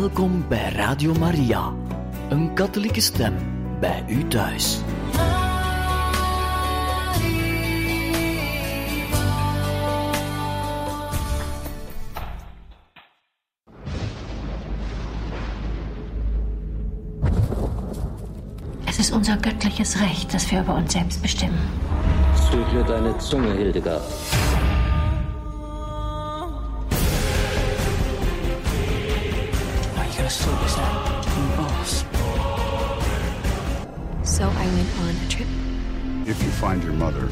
Welkom bij Radio Maria, een katholieke stem bij u thuis. Es ist unser göttliches Recht, dass wir über uns selbst bestimmen. Zügle deine Zunge, Hildegard. Find your mother,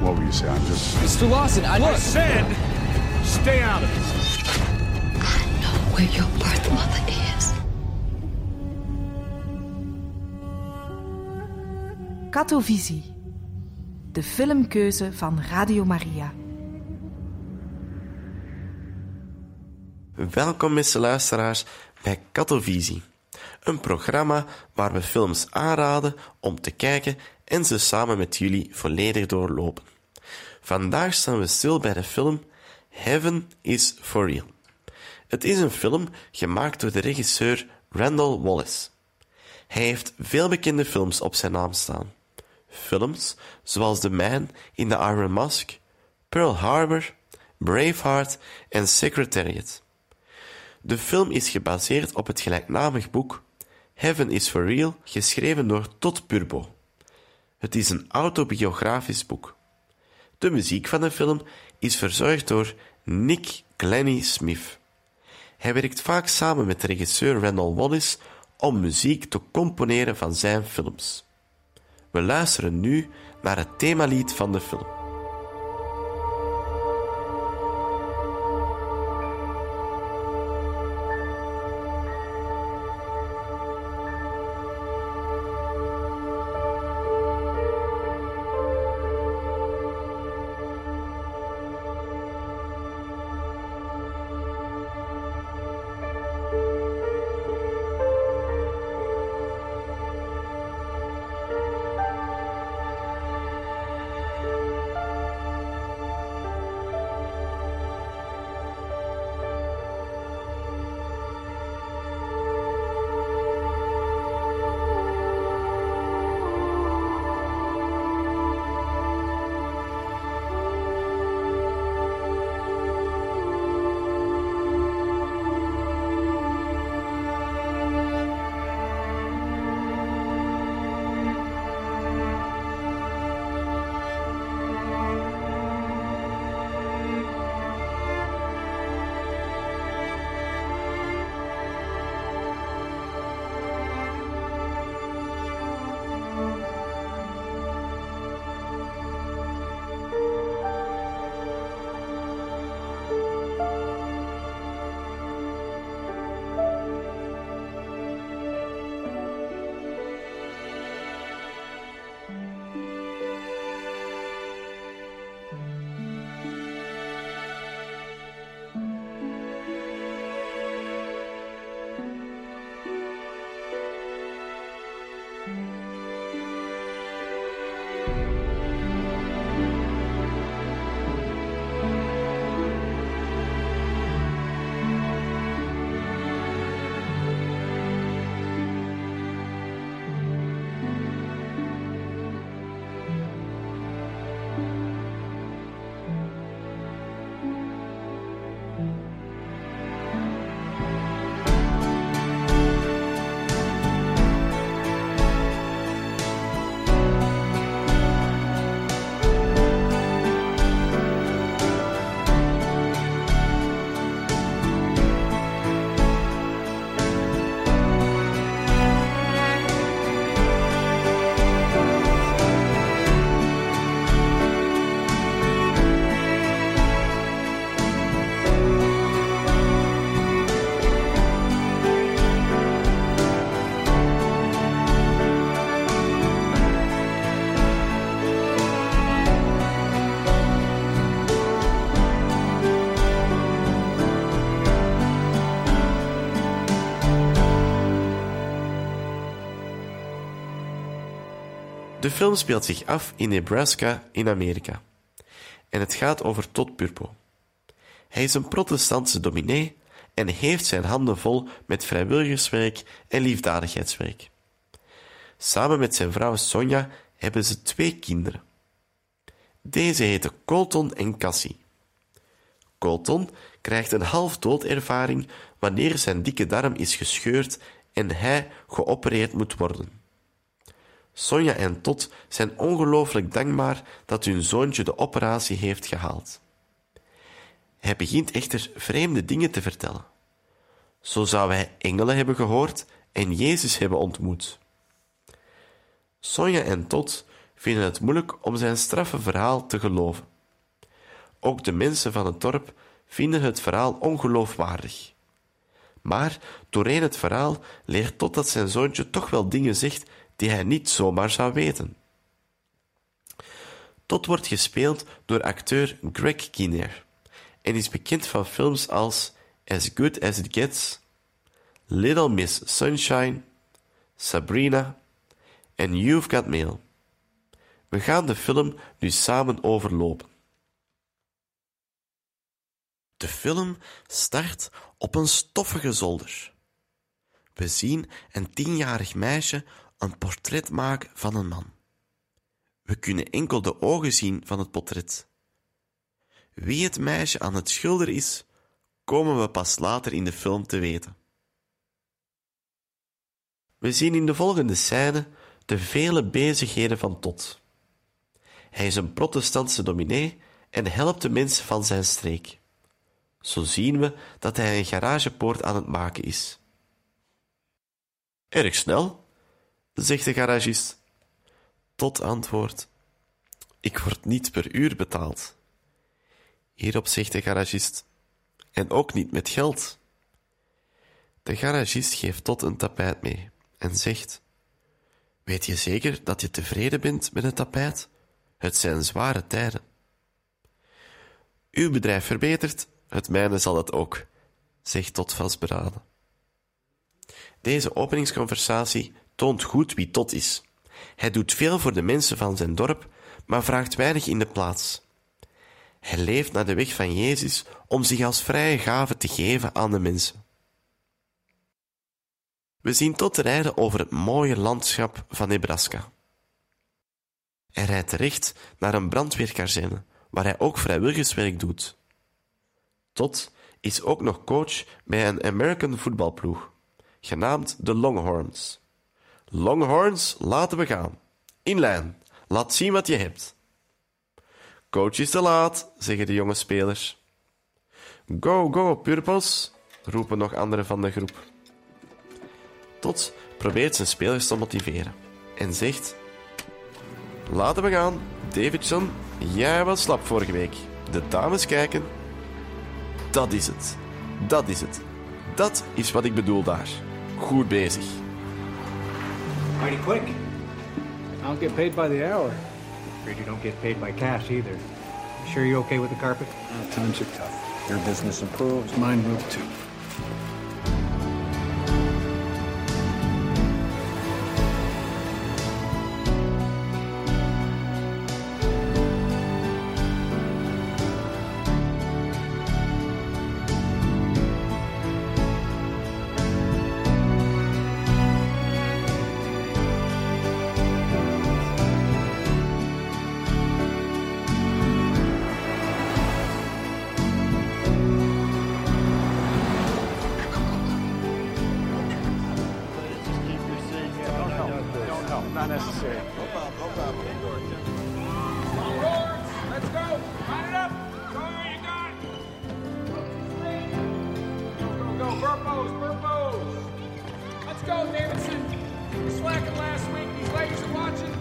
what will you say? I'm just. Mr. Lawson, I I said, stay out of it. I know where your birth mother is. Katovisie. De filmkeuze van Radio Maria. Welkom, beste luisteraars, bij Katovisie. Een programma waar we films aanraden om te kijken en ze samen met jullie volledig doorlopen. Vandaag staan we stil bij de film Heaven is for Real. Het is een film gemaakt door de regisseur Randall Wallace. Hij heeft veel bekende films op zijn naam staan. Films zoals The Man in the Iron Mask, Pearl Harbor, Braveheart en Secretariat. De film is gebaseerd op het gelijknamig boek Heaven is for Real, geschreven door Todd Purbo. Het is een autobiografisch boek. De muziek van de film is verzorgd door Nick Glennie Smith. Hij werkt vaak samen met regisseur Randall Wallace om muziek te componeren van zijn films. We luisteren nu naar het themalied van de film. Film speelt zich af in Nebraska in Amerika. En het gaat over Todd Purpo. Hij is een protestantse dominee en heeft zijn handen vol met vrijwilligerswerk en liefdadigheidswerk. Samen met zijn vrouw Sonja hebben ze twee kinderen. Deze heten Colton en Cassie. Colton krijgt een half-doodervaring wanneer zijn dikke darm is gescheurd en hij geopereerd moet worden. Sonja en Tot zijn ongelooflijk dankbaar dat hun zoontje de operatie heeft gehaald. Hij begint echter vreemde dingen te vertellen. Zo zou hij engelen hebben gehoord en Jezus hebben ontmoet. Sonja en Tot vinden het moeilijk om zijn straffe verhaal te geloven. Ook de mensen van het dorp vinden het verhaal ongeloofwaardig. Maar doorheen het verhaal leert Tot dat zijn zoontje toch wel dingen zegt die hij niet zomaar zou weten. Tot wordt gespeeld door acteur Greg Kinnear en is bekend van films als As Good As It Gets, Little Miss Sunshine, Sabrina en You've Got Mail. We gaan de film nu samen overlopen. De film start op een stoffige zolder. We zien een tienjarig meisje een portret maken van een man. We kunnen enkel de ogen zien van het portret. Wie het meisje aan het schilderen is, komen we pas later in de film te weten. We zien in de volgende scène de vele bezigheden van Tot. Hij is een protestantse dominee en helpt de mensen van zijn streek. Zo zien we dat hij een garagepoort aan het maken is. Erg snel, zegt de garagist. Tot antwoord: Ik word niet per uur betaald. Hierop zegt de garagist: En ook niet met geld. De garagist geeft Tot een tapijt mee en zegt: Weet je zeker dat je tevreden bent met het tapijt? Het zijn zware tijden. Uw bedrijf verbetert, het mijne zal het ook, zegt Tot vastberaden. Deze openingsconversatie toont goed wie Tot is. Hij doet veel voor de mensen van zijn dorp, maar vraagt weinig in de plaats. Hij leeft naar de weg van Jezus om zich als vrije gave te geven aan de mensen. We zien Tot rijden over het mooie landschap van Nebraska. Hij rijdt terecht naar een brandweerkazerne, waar hij ook vrijwilligerswerk doet. Tot is ook nog coach bij een American voetbalploeg, genaamd de Longhorns. Longhorns, laten we gaan. In lijn, laat zien wat je hebt. Coach is te laat, zeggen de jonge spelers. Go, go, Purpos, roepen nog anderen van de groep. Tot probeert zijn spelers te motiveren en zegt: Laten we gaan, Davidson. Jij was slap vorige week. De dames kijken. Dat is het. Dat is het. Dat is wat ik bedoel daar. Goed bezig. Mighty quick. I don't get paid by the hour. Afraid you don't get paid by cash either. You sure you're okay with the carpet? Times are tough. Your business improves, mine will too. Not necessary. Let's go! Line it up! Go, you got Go, go, Burpos, Burpos! Let's go, Davidson! You slacking last week, these ladies are watching.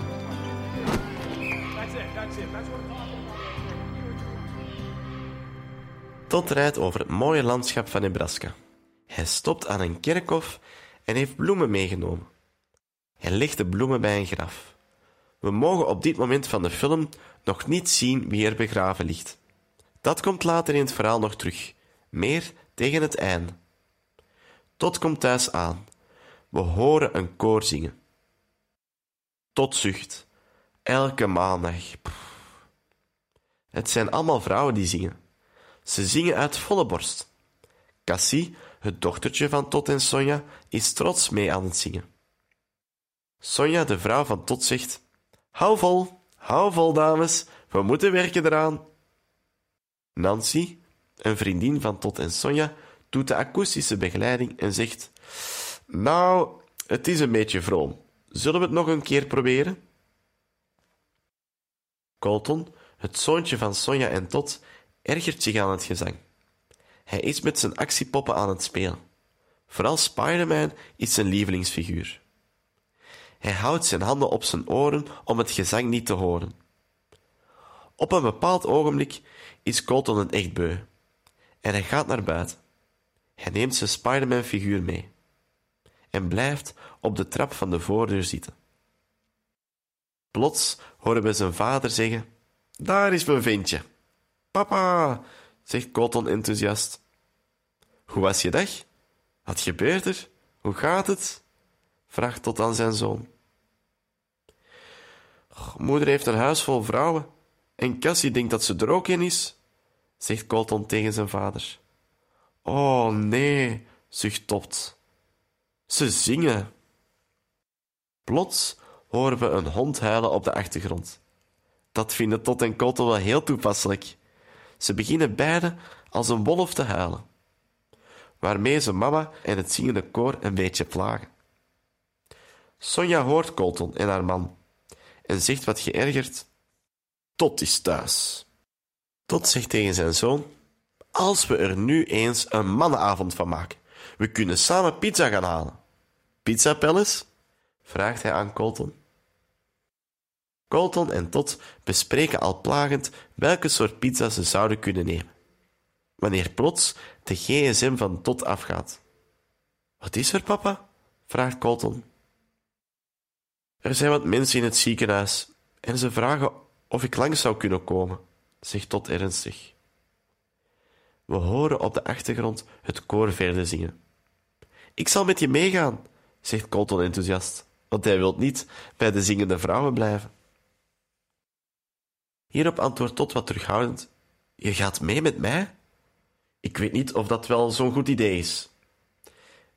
That's it, that's it, that's what I'm talking about. Tot rijdt over het mooie landschap van Nebraska. Hij stopt aan een kerkhof en heeft bloemen meegenomen. Hij legt de bloemen bij een graf. We mogen op dit moment van de film nog niet zien wie er begraven ligt. Dat komt later in het verhaal nog terug, meer tegen het einde. Tot komt thuis aan. We horen een koor zingen. Tot zucht. Elke maandag. Het zijn allemaal vrouwen die zingen. Ze zingen uit volle borst. Cassie het dochtertje van Tot en Sonja, is trots mee aan het zingen. Sonja, de vrouw van Tot, zegt: Hou vol, hou vol, dames, we moeten werken eraan. Nancy, een vriendin van Tot en Sonja, doet de akoestische begeleiding en zegt: Nou, het is een beetje vroom. Zullen we het nog een keer proberen? Colton, het zoontje van Sonja en Tot, ergert zich aan het gezang. Hij is met zijn actiepoppen aan het spelen. Vooral Spider-Man is zijn lievelingsfiguur. Hij houdt zijn handen op zijn oren om het gezang niet te horen. Op een bepaald ogenblik is Colton een echt beu en hij gaat naar buiten. Hij neemt zijn Spider-Man-figuur mee en blijft op de trap van de voordeur zitten. Plots horen we zijn vader zeggen: Daar is mijn ventje. Papa, zegt Colton enthousiast. Hoe was je dag? Wat gebeurt er? Hoe gaat het? Vraagt tot aan zijn zoon. Moeder heeft een huis vol vrouwen en Cassie denkt dat ze er ook in is, zegt Colton tegen zijn vader. Oh nee, zucht Tot. Ze zingen. Plots horen we een hond huilen op de achtergrond. Dat vinden Tot en Colton wel heel toepasselijk. Ze beginnen beiden als een wolf te huilen, waarmee ze mama en het zingende koor een beetje plagen. Sonja hoort Colton en haar man en zegt wat geërgerd: Tot is thuis. Tot zegt tegen zijn zoon: Als we er nu eens een mannenavond van maken, we kunnen samen pizza gaan halen. Pizza Palace? vraagt hij aan Colton. Colton en Tot bespreken al plagend welke soort pizza ze zouden kunnen nemen. Wanneer plots de gsm van Tot afgaat. Wat is er, papa? vraagt Colton. Er zijn wat mensen in het ziekenhuis en ze vragen of ik langs zou kunnen komen, zegt Tot ernstig. We horen op de achtergrond het koor verder zingen. Ik zal met je meegaan, zegt Colton enthousiast, want hij wil niet bij de zingende vrouwen blijven. Hierop antwoordt Tot wat terughoudend: Je gaat mee met mij? Ik weet niet of dat wel zo'n goed idee is.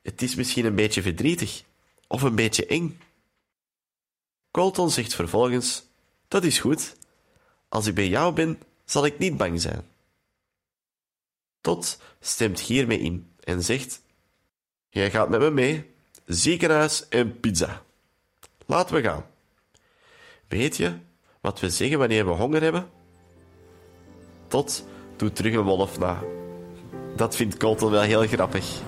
Het is misschien een beetje verdrietig of een beetje eng. Colton zegt vervolgens: Dat is goed. Als ik bij jou ben, zal ik niet bang zijn. Tot stemt hiermee in en zegt: Jij gaat met me mee, ziekenhuis en pizza. Laten we gaan. Weet je wat we zeggen wanneer we honger hebben? Tot doet terug een wolf na. Dat vindt Colton wel heel grappig.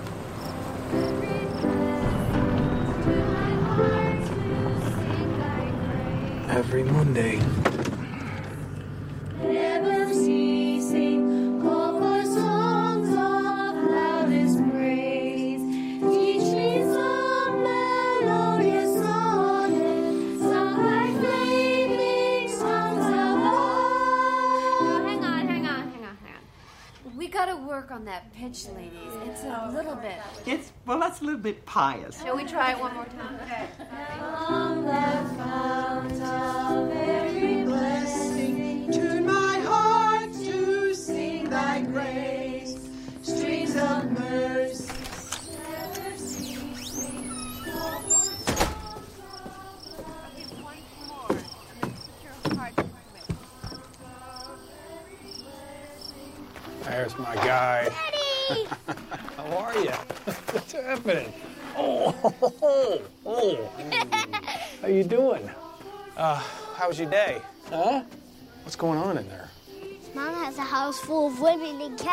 Gotta work on that pitch, ladies. It's a little bit. It's well, that's a little bit pious. Shall we try it one more time? From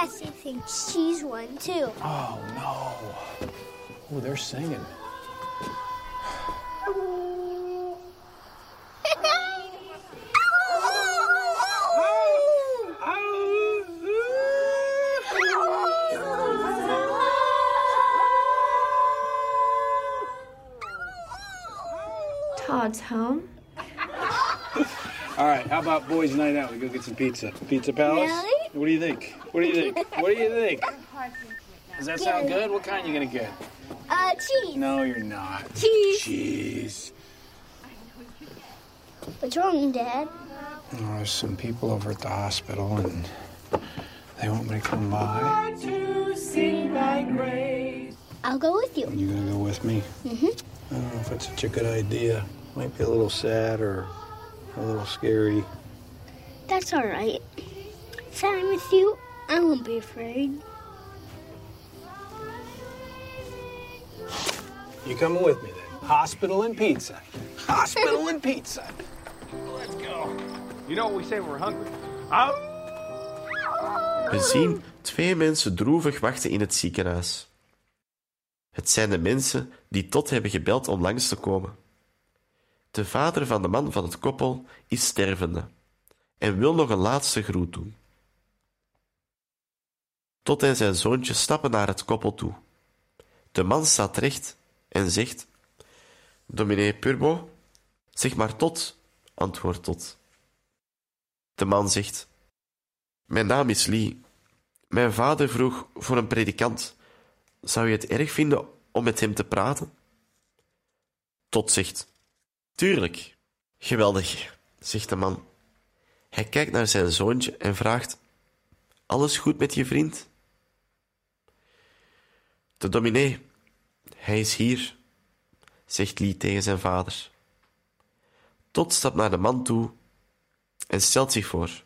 women, and Cassie thinks she's one too. Oh no. Oh, they're singing. Todd's home. All right, how about boys' night out? We go get some pizza. Pizza Palace? Really? What do you think? What do you think? What do you think? Does that sound good? What kind are you gonna get? Uh, cheese. No, you're not. Cheese. Cheese. What's wrong, Dad? Oh, there's some people over at the hospital, and they want me to come by. To to sing thy grace. I'll go with you. You gonna go with me? Mm-hmm. I don't know if it's such a good idea. Might be a little sad or a little scary. That's all right. I'm with you, I won't be afraid. You coming with me then? Hospital and pizza. Hospital and pizza. Let's go. You know what we say when we're hungry? We zien twee mensen droevig wachten in het ziekenhuis. Het zijn de mensen die tot hebben gebeld om langs te komen. De vader van de man van het koppel is stervende en wil nog een laatste groet doen. Tot en zijn zoontje stappen naar het koppel toe. De man staat recht en zegt: Dominee Purbo, zeg maar tot, antwoordt tot. De man zegt: Mijn naam is Lee. Mijn vader vroeg voor een predikant. Zou je het erg vinden om met hem te praten? Tot zegt: Tuurlijk. Geweldig, zegt de man. Hij kijkt naar zijn zoontje en vraagt: Alles goed met je vriend? De dominee, hij is hier, zegt Lee tegen zijn vader. Tot stapt naar de man toe en stelt zich voor.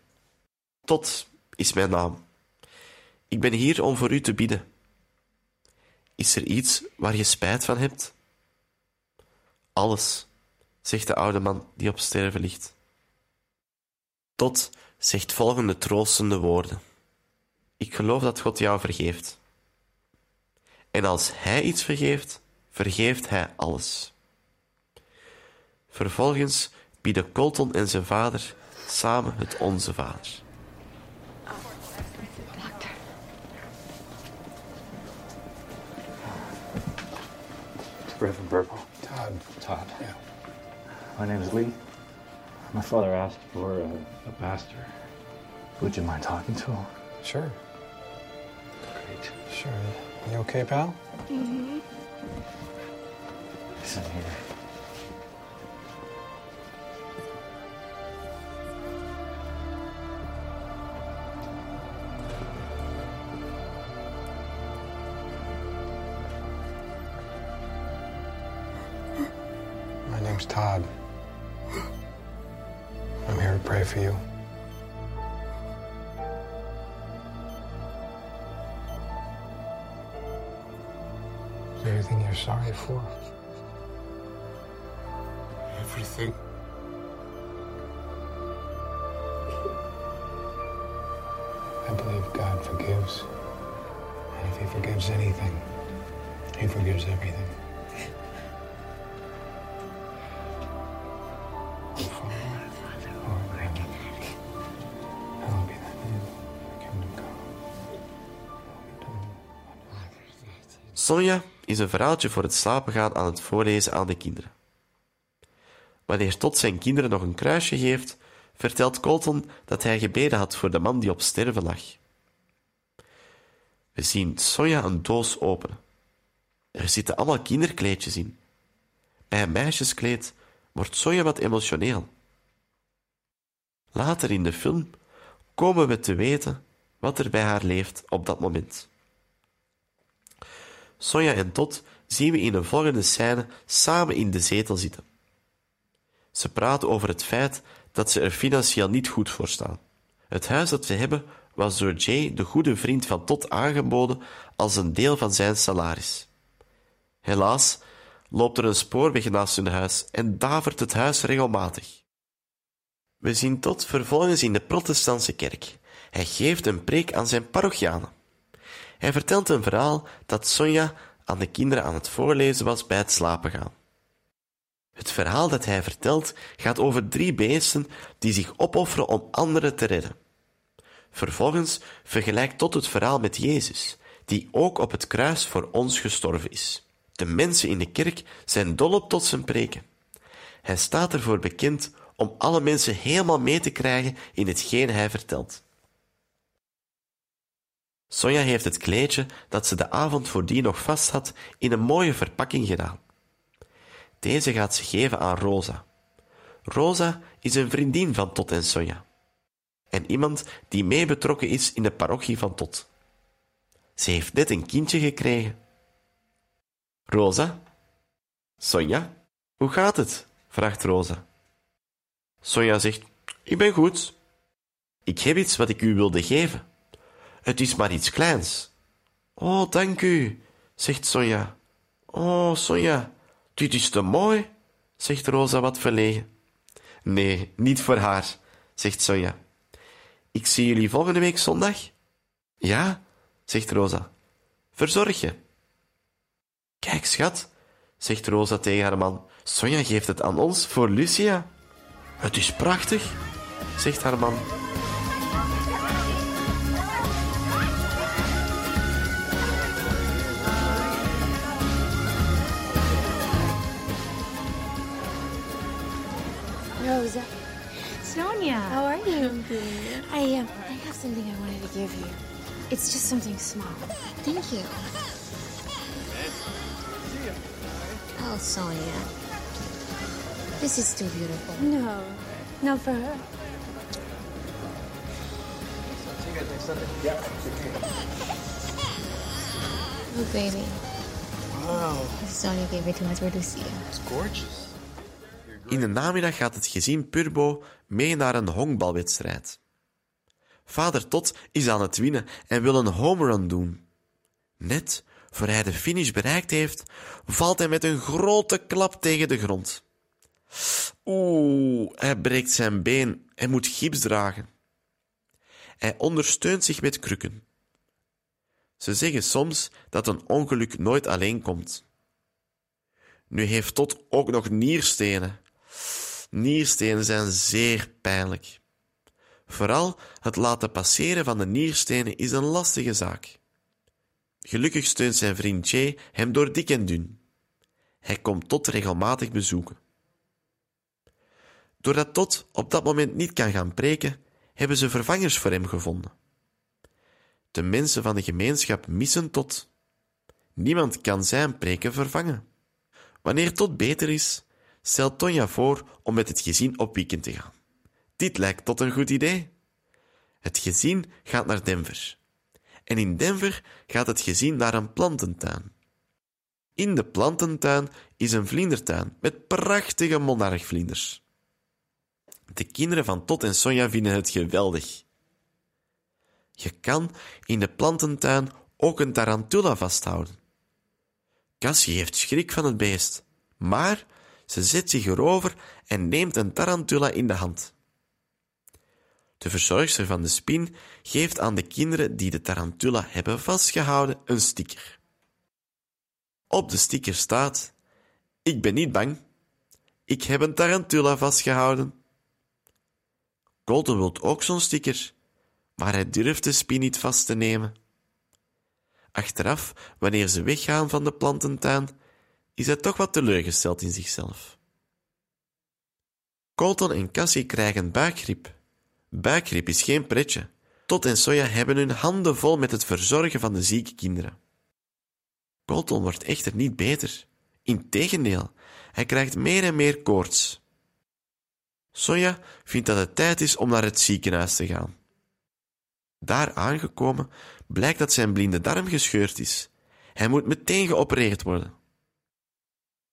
Tot is mijn naam. Ik ben hier om voor u te bidden. Is er iets waar je spijt van hebt? Alles, zegt de oude man die op sterven ligt. Tot zegt volgende troostende woorden. Ik geloof dat God jou vergeeft. En als Hij iets vergeeft, vergeeft Hij alles. Vervolgens bieden Colton en zijn vader samen het Onze Vader. Reverend Burpo. Todd. Todd. Yeah. My name is Lee. My father asked for a, a pastor. Would you mind talking to him? Sure. Great. Sure. You okay, pal? Mm-hmm. Listen here. My name's Todd. I'm here to pray for you. Is there anything you're sorry for? Everything. I believe God forgives. And if He forgives anything, He forgives everything. Father, Is een verhaaltje voor het slapen gaan aan het voorlezen aan de kinderen. Wanneer Tot zijn kinderen nog een kruisje geeft, vertelt Colton dat hij gebeden had voor de man die op sterven lag. We zien Sonja een doos openen. Er zitten allemaal kinderkleedjes in. Bij een meisjeskleed wordt Sonja wat emotioneel. Later in de film komen we te weten wat er bij haar leeft op dat moment. Sonja en Tot zien we in een volgende scène samen in de zetel zitten. Ze praten over het feit dat ze er financieel niet goed voor staan. Het huis dat ze hebben was door Jay, de goede vriend van Tot, aangeboden als een deel van zijn salaris. Helaas loopt er een spoorweg naast hun huis en davert het huis regelmatig. We zien Tot vervolgens in de protestantse kerk. Hij geeft een preek aan zijn parochianen. Hij vertelt een verhaal dat Sonja aan de kinderen aan het voorlezen was bij het slapen gaan. Het verhaal dat hij vertelt gaat over drie beesten die zich opofferen om anderen te redden. Vervolgens vergelijkt tot het verhaal met Jezus, die ook op het kruis voor ons gestorven is. De mensen in de kerk zijn dol op tot zijn preken. Hij staat ervoor bekend om alle mensen helemaal mee te krijgen in hetgeen hij vertelt. Sonja heeft het kleedje dat ze de avond voordien nog vast had in een mooie verpakking gedaan. Deze gaat ze geven aan Rosa. Rosa is een vriendin van Tot en Sonja. En iemand die mee betrokken is in de parochie van Tot. Ze heeft net een kindje gekregen. Rosa? Sonja? Hoe gaat het? vraagt Rosa. Sonja zegt: Ik ben goed. Ik heb iets wat ik u wilde geven. Het is maar iets kleins. Oh, dank u, zegt Sonja. Oh, Sonja, dit is te mooi, zegt Rosa wat verlegen. Nee, niet voor haar, zegt Sonja. Ik zie jullie volgende week zondag? Ja, zegt Rosa. Verzorg je. Kijk, schat, zegt Rosa tegen haar man. Sonja geeft het aan ons voor Lucia. Het is prachtig, zegt haar man. Sonia. How are you? I um, I have something I wanted to give you. It's just something small. Thank you. Oh, Sonia. This is too beautiful. No, not for her. Oh, baby. Wow. Sonia gave it to us for Lucia. It's gorgeous. In de namiddag gaat het gezin Purbo mee naar een honkbalwedstrijd. Vader Tot is aan het winnen en wil een home run doen. Net voor hij de finish bereikt heeft, valt hij met een grote klap tegen de grond. Oeh, hij breekt zijn been en moet gips dragen. Hij ondersteunt zich met krukken. Ze zeggen soms dat een ongeluk nooit alleen komt. Nu heeft Tot ook nog nierstenen. Nierstenen zijn zeer pijnlijk. Vooral het laten passeren van de nierstenen is een lastige zaak. Gelukkig steunt zijn vriend Jay hem door dik en dun. Hij komt Tot regelmatig bezoeken. Doordat Tot op dat moment niet kan gaan preken, hebben ze vervangers voor hem gevonden. De mensen van de gemeenschap missen Tot. Niemand kan zijn preken vervangen. Wanneer Tot beter is, stelt Tonja voor om met het gezin op weekend te gaan. Dit lijkt tot een goed idee. Het gezin gaat naar Denver. En in Denver gaat het gezin naar een plantentuin. In de plantentuin is een vlindertuin met prachtige monarchvlinders. De kinderen van Tot en Sonja vinden het geweldig. Je kan in de plantentuin ook een tarantula vasthouden. Cassie heeft schrik van het beest, maar ze zet zich erover en neemt een tarantula in de hand. De verzorgster van de spin geeft aan de kinderen die de tarantula hebben vastgehouden een sticker. Op de sticker staat: Ik ben niet bang. Ik heb een tarantula vastgehouden. Colton wil ook zo'n sticker, maar hij durft de spin niet vast te nemen. Achteraf, wanneer ze weggaan van de plantentuin, is hij toch wat teleurgesteld in zichzelf. Colton en Cassie krijgen buikgriep. Buikgriep is geen pretje. Tot en Soja hebben hun handen vol met het verzorgen van de zieke kinderen. Colton wordt echter niet beter. Integendeel, hij krijgt meer en meer koorts. Soja vindt dat het tijd is om naar het ziekenhuis te gaan. Daar aangekomen blijkt dat zijn blinde darm gescheurd is. Hij moet meteen geopereerd worden.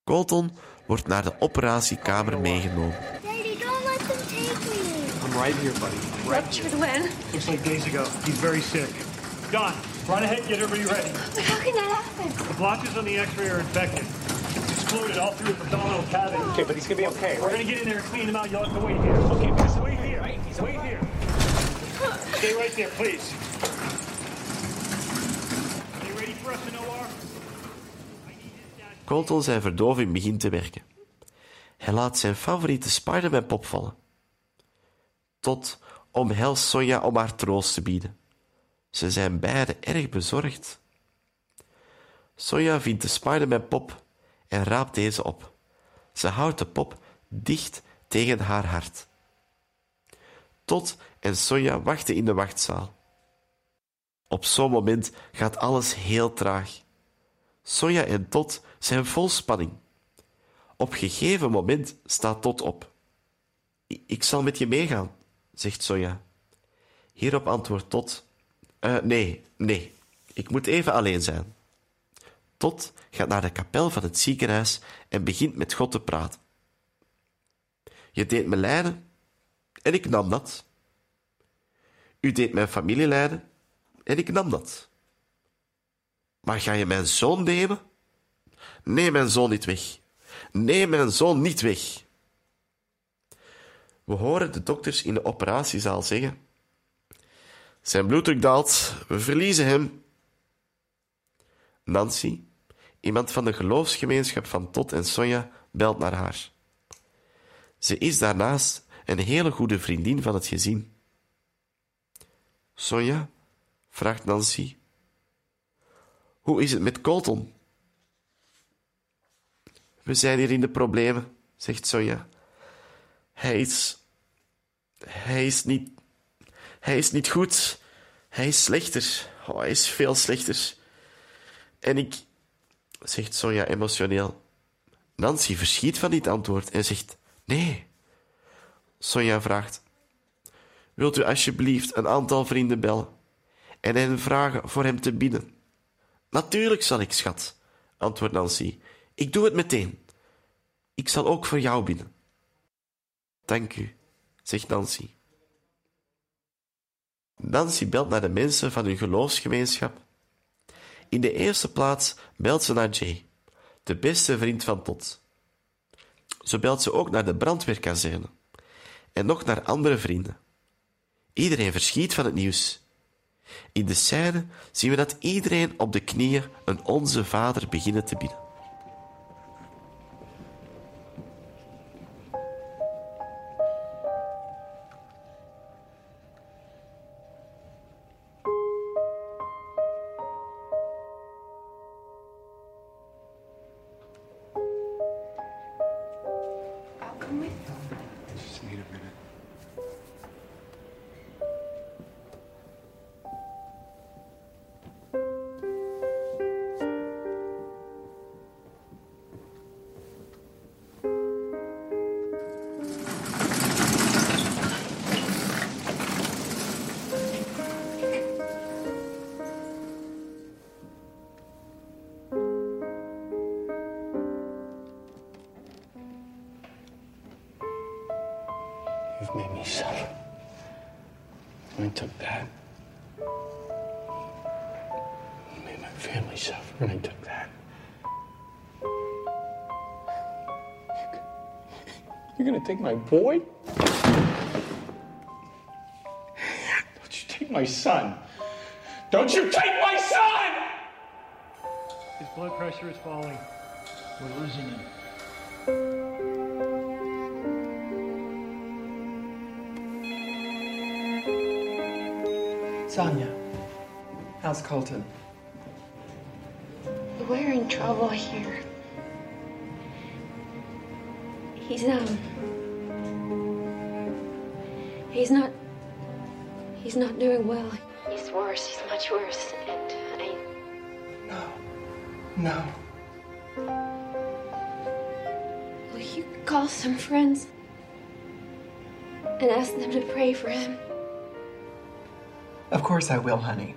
Colton wordt naar de operatiekamer meegenomen. Daddy, don't let them take me. I'm right here, buddy. Right here. when? Looks like days ago. He's very sick. Don, run ahead, get everybody ready. But how can that happen? The blotches on the x-ray are infected. It's exploded all through his abdominal cavity. Okay, but he's gonna be okay, We're gonna get in there and clean him out. You'll have to wait here. Okay, just wait here. He's wait here. Stay right there, please. Are you ready for us in OR? Colton zijn verdoving begint te werken. Hij laat zijn favoriete Spider-Man pop vallen. Tot omhelst Sonja om haar troost te bieden. Ze zijn beiden erg bezorgd. Sonja vindt de Spider-Man pop en raapt deze op. Ze houdt de pop dicht tegen haar hart. Tot en Sonja wachten in de wachtzaal. Op zo'n moment gaat alles heel traag. Sonja en Tot zijn vol spanning. Op gegeven moment staat Tot op. "I- Ik zal met je meegaan, zegt Sonja. Hierop antwoordt Tot: "Eh, Nee, nee, Ik moet even alleen zijn. Tot gaat naar de kapel van het ziekenhuis en begint met God te praten. Je deed me lijden en ik nam dat. U deed mijn familie lijden en ik nam dat. Maar ga je mijn zoon nemen? Neem mijn zoon niet weg. Neem mijn zoon niet weg. We horen de dokters in de operatiezaal zeggen: Zijn bloeddruk daalt, we verliezen hem. Nancy, iemand van de geloofsgemeenschap van Tot en Sonja, belt naar haar. Ze is daarnaast een hele goede vriendin van het gezin. Sonja, vraagt Nancy, hoe is het met Colton? We zijn hier in de problemen, zegt Sonja. Hij is. Hij is niet. Hij is niet goed. Hij is slechter. Oh, hij is veel slechter. En ik. zegt Sonja emotioneel. Nancy verschiet van dit antwoord en zegt: Nee. Sonja vraagt: Wilt u alsjeblieft een aantal vrienden bellen en hen vragen voor hem te bidden? Natuurlijk zal ik, schat, antwoordt Nancy. Ik doe het meteen. Ik zal ook voor jou bidden. Dank u, zegt Nancy. Nancy belt naar de mensen van hun geloofsgemeenschap. In de eerste plaats belt ze naar Jay, de beste vriend van Tot. Zo belt ze ook naar de brandweerkazerne en nog naar andere vrienden. Iedereen verschiet van het nieuws. In de scène zien we dat iedereen op de knieën een Onze Vader beginnen te bidden. Take my boy? Don't you take my son? Don't you take my son! His blood pressure is falling. We're losing him. Sonia, how's Colton? We're in trouble here. He's, um. He's not. He's not doing well. He's worse. He's much worse. And I. No. No. Will you call some friends and ask them to pray for him? Of course I will, honey.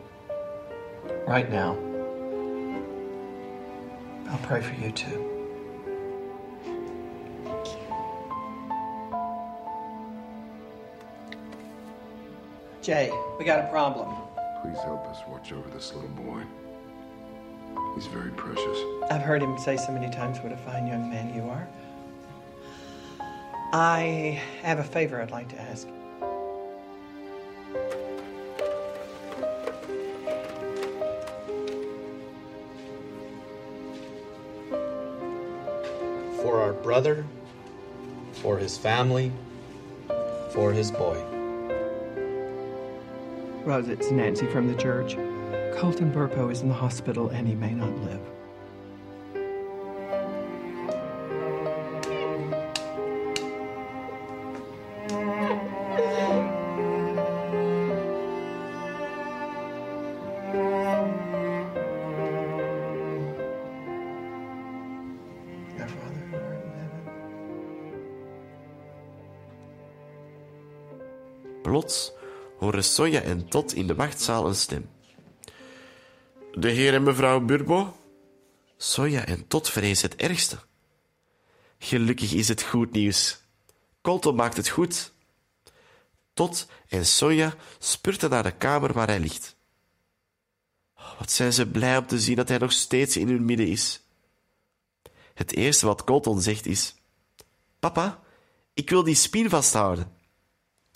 Right now. I'll pray for you too. Jay, we got a problem. Please help us watch over this little boy. He's very precious. I've heard him say so many times what a fine young man you are. I have a favor I'd like to ask. For our brother, for his family, for his boy. Rose, it's Nancy from the church. Colton Burpo is in the hospital and he may not live. Sonja en Tot in de wachtzaal een stem. de heer en mevrouw Burbo? Sonja en Tot vrezen het ergste. Gelukkig is het goed nieuws. Colton maakt het goed. Tot en Sonja spurten naar de kamer waar hij ligt. Oh, wat zijn ze blij om te zien dat hij nog steeds in hun midden is. Het eerste wat Colton zegt is: Papa, ik wil die spin vasthouden.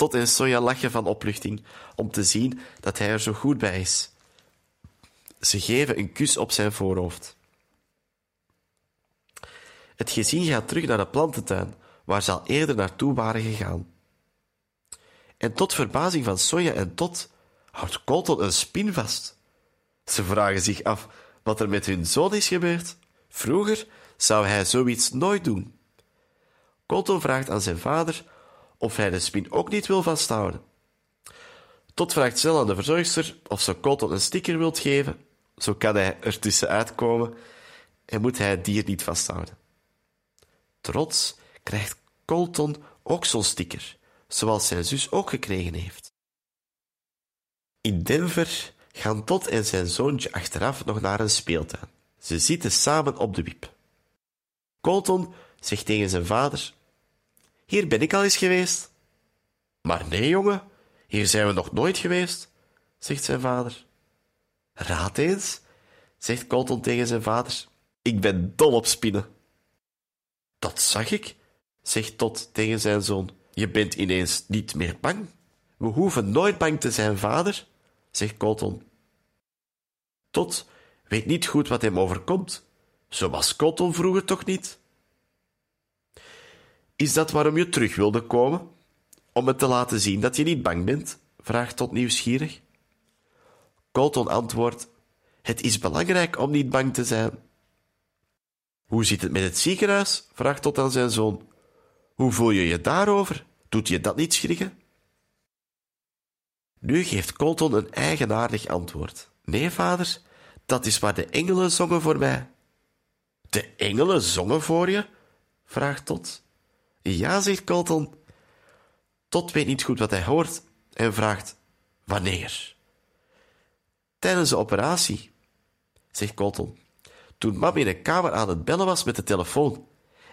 Tot en Sonja lachen van opluchting om te zien dat hij er zo goed bij is. Ze geven een kus op zijn voorhoofd. Het gezin gaat terug naar de plantentuin, waar ze al eerder naartoe waren gegaan. En tot verbazing van Sonja en Tot houdt Colton een spin vast. Ze vragen zich af wat er met hun zoon is gebeurd. Vroeger zou hij zoiets nooit doen. Colton vraagt aan zijn vader of hij de spin ook niet wil vasthouden. Tot vraagt snel aan de verzorgster of ze Colton een sticker wilt geven. Zo kan hij er tussenuit komen en moet hij het dier niet vasthouden. Trots krijgt Colton ook zo'n sticker, zoals zijn zus ook gekregen heeft. In Denver gaan Tot en zijn zoontje achteraf nog naar een speeltuin. Ze zitten samen op de wiep. Colton zegt tegen zijn vader: Hier ben ik al eens geweest. Maar nee, jongen, hier zijn we nog nooit geweest, zegt zijn vader. Raad eens, zegt Colton tegen zijn vader. Ik ben dol op spinnen. Dat zag ik, zegt Tot tegen zijn zoon. Je bent ineens niet meer bang. We hoeven nooit bang te zijn, vader, zegt Colton. Tot weet niet goed wat hem overkomt. Zo was Colton vroeger toch niet? Is dat waarom je terug wilde komen? Om me te laten zien dat je niet bang bent? vraagt Tot nieuwsgierig. Colton antwoordt: Het is belangrijk om niet bang te zijn. Hoe zit het met het ziekenhuis? vraagt Tot aan zijn zoon. Hoe voel je je daarover? Doet je dat niet schrikken? Nu geeft Colton een eigenaardig antwoord. Nee, vader, dat is waar de engelen zongen voor mij. De engelen zongen voor je? vraagt Tot. Ja, zegt Colton. Tot weet niet goed wat hij hoort en vraagt: Wanneer? Tijdens de operatie, zegt Colton. Toen mam in een kamer aan het bellen was met de telefoon.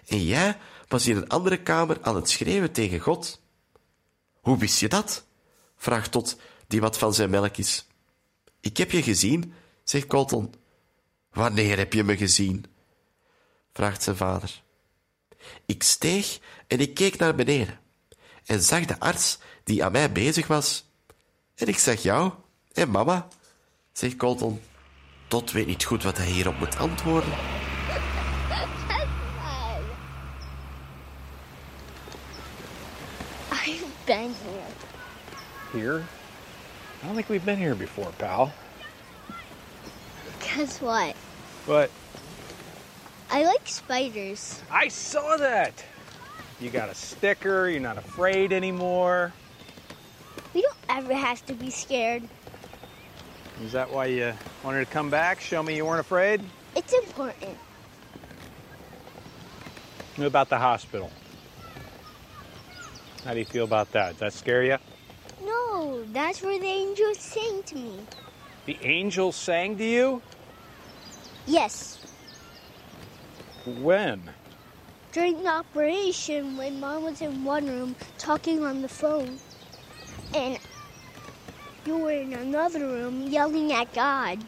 En jij was in een andere kamer aan het schreeuwen tegen God. Hoe wist je dat? vraagt Tot, die wat van zijn melk is. Ik heb je gezien, zegt Colton. Wanneer heb je me gezien? vraagt zijn vader. Ik steeg en ik keek naar beneden en zag de arts die aan mij bezig was. En ik zag jou en mama, zegt Colton. Tot weet niet goed wat hij hierop moet antwoorden. I've been here. Here? I don't think we've been here before, pal. Guess what? But I like spiders. I saw that. You got a sticker, you're not afraid anymore. We don't ever have to be scared. Is that why you wanted to come back? Show me you weren't afraid? It's important. What about the hospital? How do you feel about that? Does that scare you? No, that's where the angels sang to me. The angels sang to you? Yes, When? During the operation when mom was in one room talking on the phone. And you were in another room yelling at God.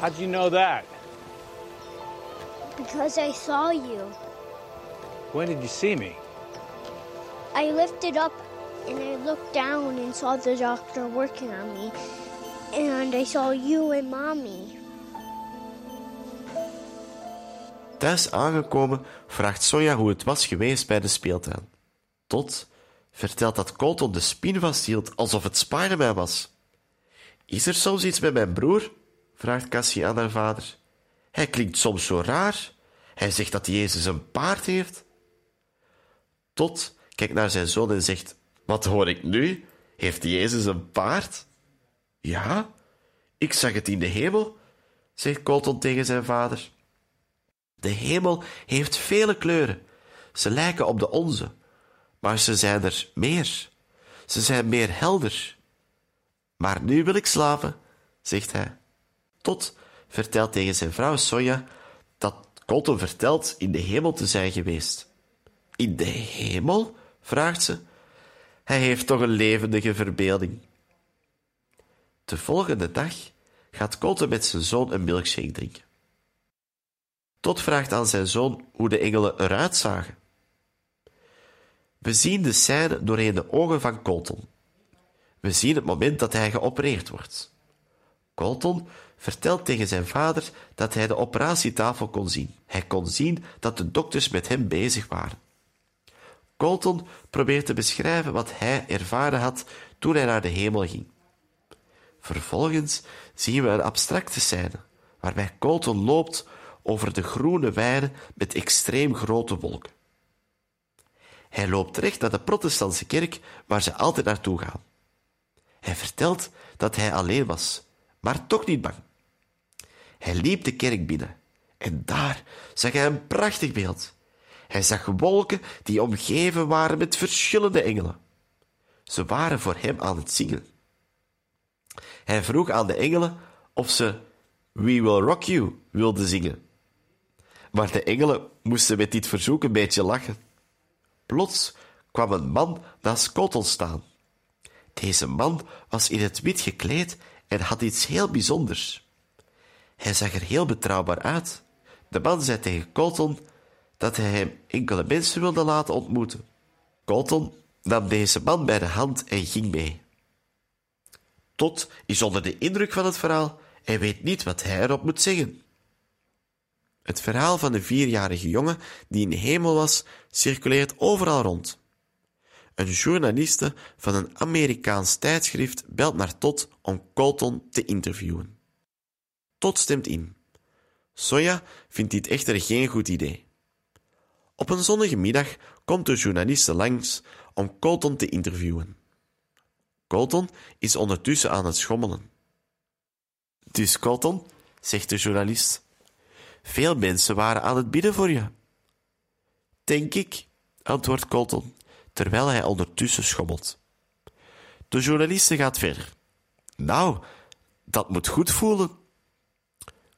How'd you know that? Because I saw you. When did you see me? I lifted up and I looked down and saw the doctor working on me. And I saw you and mommy. Thuis aangekomen vraagt Sonja hoe het was geweest bij de speeltuin. Tot vertelt dat Colton de spin vasthield alsof het Spider-Man was. Is er soms iets met mijn broer? vraagt Cassie aan haar vader. Hij klinkt soms zo raar. Hij zegt dat Jezus een paard heeft. Tot kijkt naar zijn zoon en zegt: Wat hoor ik nu? Heeft Jezus een paard? Ja, ik zag het in de hemel, zegt Colton tegen zijn vader. De hemel heeft vele kleuren. Ze lijken op de onze, maar ze zijn er meer. Ze zijn meer helder. Maar nu wil ik slapen, zegt hij. Tot vertelt tegen zijn vrouw Sonja dat Colton vertelt in de hemel te zijn geweest. In de hemel? vraagt ze. Hij heeft toch een levendige verbeelding. De volgende dag gaat Colton met zijn zoon een milkshake drinken. Tot vraagt aan zijn zoon hoe de engelen eruit zagen. We zien de scène doorheen de ogen van Colton. We zien het moment dat hij geopereerd wordt. Colton vertelt tegen zijn vader dat hij de operatietafel kon zien. Hij kon zien dat de dokters met hem bezig waren. Colton probeert te beschrijven wat hij ervaren had toen hij naar de hemel ging. Vervolgens zien we een abstracte scène, waarbij Colton loopt over de groene weiden met extreem grote wolken. Hij loopt recht naar de protestantse kerk waar ze altijd naartoe gaan. Hij vertelt dat hij alleen was, maar toch niet bang. Hij liep de kerk binnen en daar zag hij een prachtig beeld. Hij zag wolken die omgeven waren met verschillende engelen. Ze waren voor hem aan het zingen. Hij vroeg aan de engelen of ze We Will Rock You wilden zingen. Maar de engelen moesten met dit verzoek een beetje lachen. Plots kwam een man naast Kotel staan. Deze man was in het wit gekleed en had iets heel bijzonders. Hij zag er heel betrouwbaar uit. De man zei tegen Colton dat hij hem enkele mensen wilde laten ontmoeten. Colton nam deze man bij de hand en ging mee. Tot is onder de indruk van het verhaal en weet niet wat hij erop moet zeggen. Het verhaal van de vierjarige jongen die in de hemel was, circuleert overal rond. Een journaliste van een Amerikaans tijdschrift belt naar Todd om Colton te interviewen. Todd stemt in. Soja vindt dit echter geen goed idee. Op een zonnige middag komt de journaliste langs om Colton te interviewen. Colton is ondertussen aan het schommelen. Dus Colton, zegt de journalist, veel mensen waren aan het bidden voor je. Denk ik, antwoordt Colton, terwijl hij ondertussen schommelt. De journaliste gaat verder. Nou, dat moet goed voelen.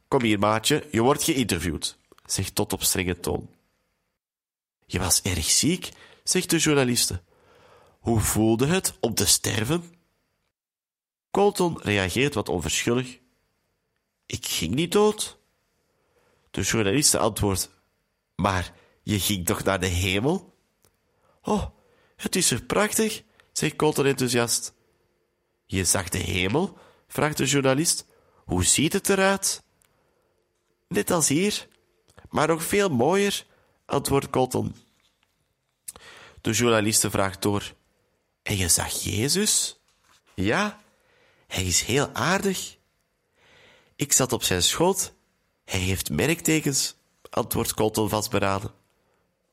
Kom hier, maatje, je wordt geïnterviewd, zegt Tot op strenge toon. Je was erg ziek, zegt de journaliste. Hoe voelde het om te sterven? Colton reageert wat onverschillig. Ik ging niet dood. De journaliste antwoordt: Maar je ging toch naar de hemel? Oh, het is er prachtig, zegt Colton enthousiast. Je zag de hemel? vraagt de journalist. Hoe ziet het eruit? Net als hier, maar nog veel mooier, antwoordt Colton. De journaliste vraagt door: En je zag Jezus? Ja, hij is heel aardig. Ik zat op zijn schoot. Hij heeft merktekens, antwoordt Colton vastberaden.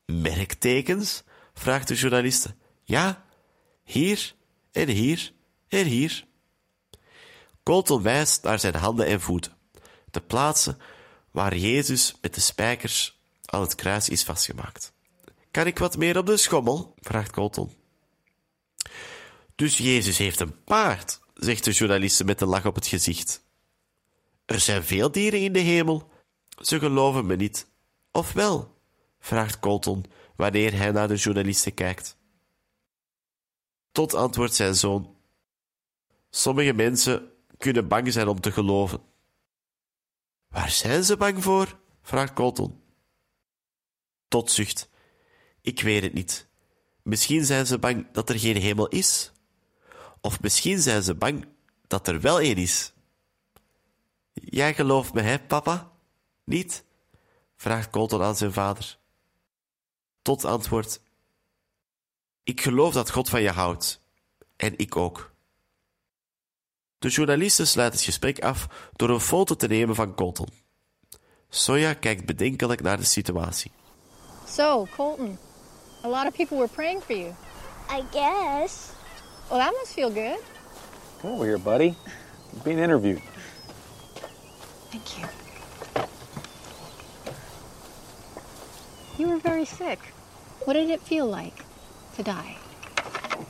Merktekens? vraagt de journaliste. Ja, hier en hier en hier. Colton wijst naar zijn handen en voeten, de plaatsen waar Jezus met de spijkers aan het kruis is vastgemaakt. Kan ik wat meer op de schommel? vraagt Colton. Dus Jezus heeft een paard, zegt de journaliste met een lach op het gezicht. Er zijn veel dieren in de hemel. Ze geloven me niet. Of wel? vraagt Colton wanneer hij naar de journalisten kijkt. Tot antwoordt zijn zoon. Sommige mensen kunnen bang zijn om te geloven. Waar zijn ze bang voor? vraagt Colton. Tot zucht. Ik weet het niet. Misschien zijn ze bang dat er geen hemel is. Of misschien zijn ze bang dat er wel een is. Jij gelooft me, hè, papa? Niet? vraagt Colton aan zijn vader. Tot antwoord: Ik geloof dat God van je houdt. En ik ook. De journalisten sluit het gesprek af door een foto te nemen van Colton. Soja kijkt bedenkelijk naar de situatie. So, Colton, a lot of people were praying for you. I guess. Well, that must feel good. Come over here, buddy. You're being interviewed. Thank you. You were very sick. What did it feel like to die?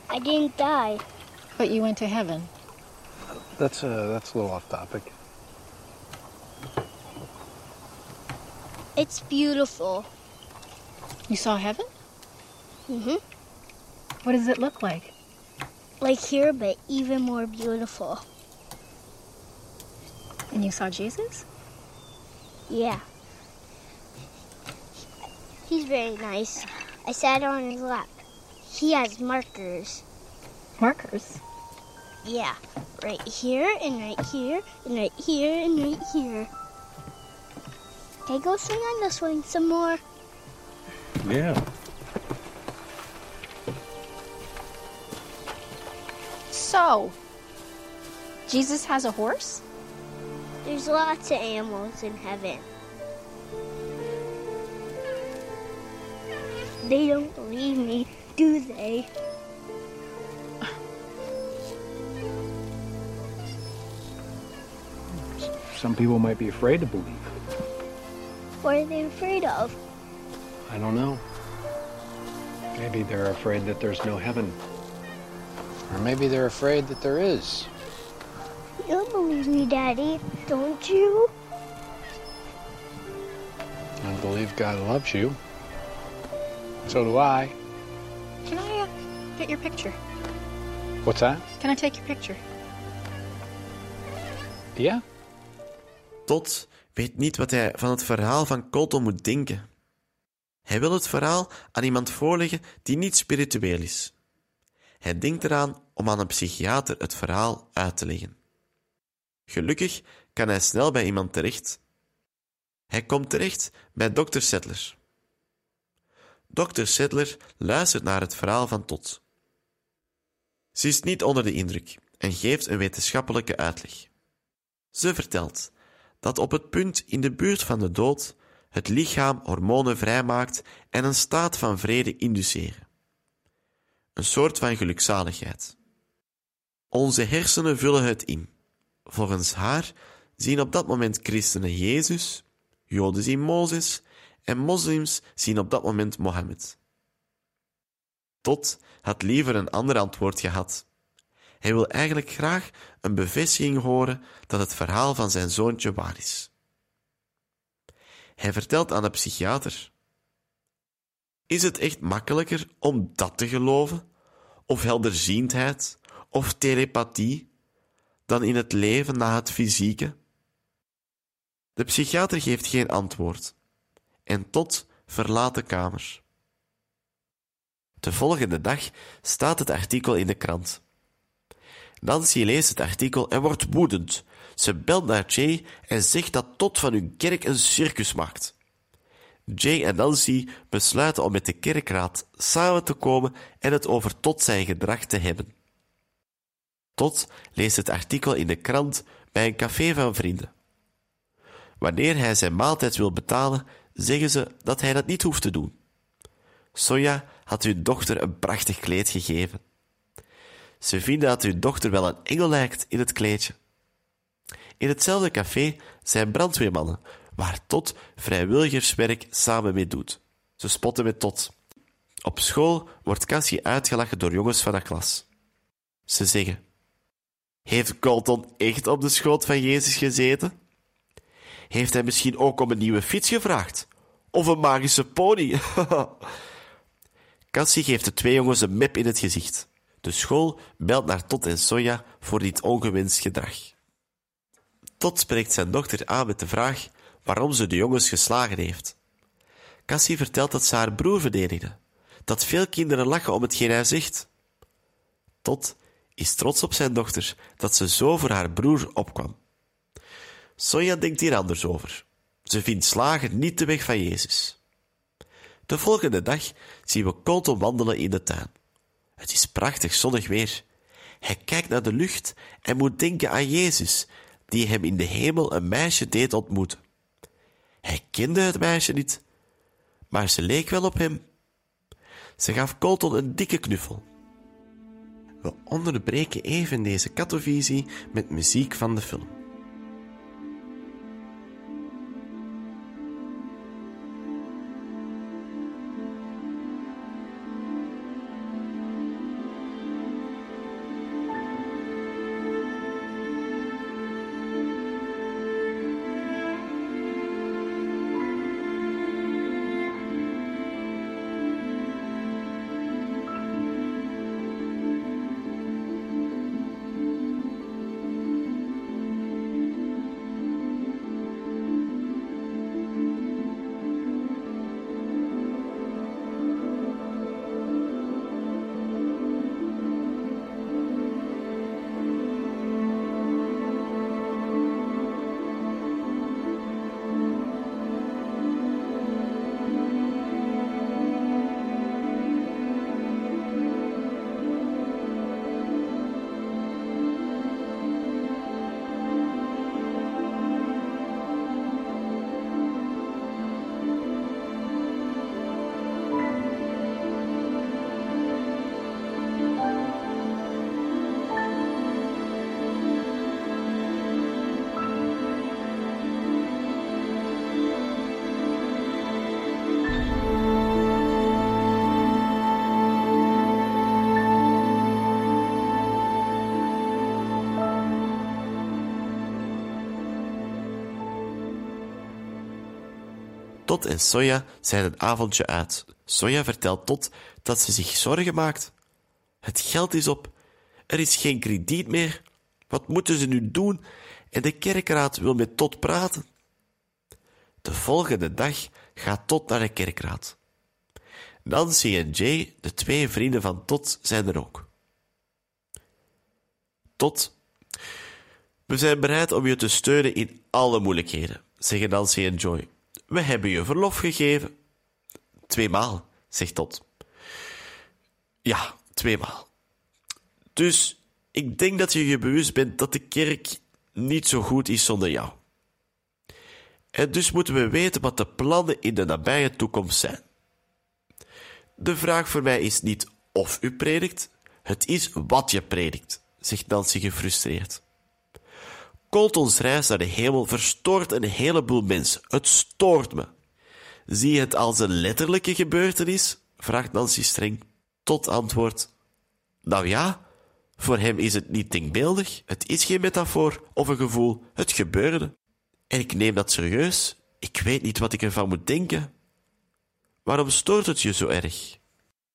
I didn't die. But you went to heaven. That's, uh, that's a little off topic. It's beautiful. You saw heaven? Mm-hmm. What does it look like? Like here, but even more beautiful. And you saw Jesus? Yeah. He's very nice. I sat on his lap. He has markers. Markers? Yeah. Right here, and right here, and right here, and right here. Can I go swing on the swing some more? Yeah. So, Jesus has a horse? There's lots of animals in heaven. They don't believe me, do they? Some people might be afraid to believe. What are they afraid of? I don't know. Maybe they're afraid that there's no heaven. Or maybe they're afraid that there is. You believe me, Daddy, don't you? I believe God loves you. So do I. Can I uh, get your picture? What's that? Can I take your picture? Yeah. Todd weet niet wat hij van het verhaal van Colton moet denken. Hij wil het verhaal aan iemand voorleggen die niet spiritueel is. Hij denkt eraan om aan een psychiater het verhaal uit te leggen. Gelukkig kan hij snel bij iemand terecht. Hij komt terecht bij dokter Settler. Dokter Settler luistert naar het verhaal van Todd. Ze is niet onder de indruk en geeft een wetenschappelijke uitleg. Ze vertelt dat op het punt in de buurt van de dood het lichaam hormonen vrijmaakt en een staat van vrede induceren. Een soort van gelukzaligheid. Onze hersenen vullen het in. Volgens haar zien op dat moment christenen Jezus, Joden zien Mozes en moslims zien op dat moment Mohammed. Tot had liever een ander antwoord gehad. Hij wil eigenlijk graag een bevestiging horen dat het verhaal van zijn zoontje waar is. Hij vertelt aan de psychiater: Is het echt makkelijker om dat te geloven, of helderziendheid, of telepathie, dan in het leven na het fysieke? De psychiater geeft geen antwoord en tot verlaat de kamer. De volgende dag staat het artikel in de krant. Nancy leest het artikel en wordt woedend. Ze belt naar Jay en zegt dat Tot van hun kerk een circus maakt. Jay en Nancy besluiten om met de kerkraad samen te komen en het over Tot zijn gedrag te hebben. Tot leest het artikel in de krant bij een café van vrienden. Wanneer hij zijn maaltijd wil betalen, zeggen ze dat hij dat niet hoeft te doen. Sonja had hun dochter een prachtig kleed gegeven. Ze vinden dat hun dochter wel een engel lijkt in het kleedje. In hetzelfde café zijn brandweermannen, waar Tot vrijwilligerswerk samen mee doet. Ze spotten met Tot. Op school wordt Cassie uitgelachen door jongens van haar klas. Ze zeggen: Heeft Colton echt op de schoot van Jezus gezeten? Heeft hij misschien ook om een nieuwe fiets gevraagd? Of een magische pony? Cassie geeft de twee jongens een mep in het gezicht. De school belt naar Tot en Sonja voor dit ongewenst gedrag. Tot spreekt zijn dochter aan met de vraag waarom ze de jongens geslagen heeft. Cassie vertelt dat ze haar broer verdedigde, dat veel kinderen lachen om hetgeen hij zegt. Tot is trots op zijn dochter dat ze zo voor haar broer opkwam. Sonja denkt hier anders over. Ze vindt slagen niet de weg van Jezus. De volgende dag zien we Colton wandelen in de tuin. Het is prachtig zonnig weer. Hij kijkt naar de lucht en moet denken aan Jezus, die hem in de hemel een meisje deed ontmoeten. Hij kende het meisje niet, maar ze leek wel op hem. Ze gaf Colton een dikke knuffel. We onderbreken even deze kattenvisie met muziek van de film. Tot en Sonja zijn een avondje uit. Sonja vertelt Tot dat ze zich zorgen maakt. Het geld is op. Er is geen krediet meer. Wat moeten ze nu doen? En de kerkraad wil met Tot praten. De volgende dag gaat Tot naar de kerkraad. Nancy en Jay, de twee vrienden van Tot, zijn er ook. Tot. We zijn bereid om je te steunen in alle moeilijkheden, zeggen Nancy en Joy. We hebben je verlof gegeven. Tweemaal, zegt Tot. Ja, tweemaal. Dus ik denk dat je je bewust bent dat de kerk niet zo goed is zonder jou. En dus moeten we weten wat de plannen in de nabije toekomst zijn. De vraag voor mij is niet of u predikt, het is wat je predikt, zegt Nancy gefrustreerd. Coltons reis naar de hemel verstoort een heleboel mensen. Het stoort me. Zie je het als een letterlijke gebeurtenis? vraagt Nancy streng. Tot antwoord. Nou ja, voor hem is het niet denkbeeldig. Het is geen metafoor of een gevoel. Het gebeurde. En ik neem dat serieus. Ik weet niet wat ik ervan moet denken. Waarom stoort het je zo erg?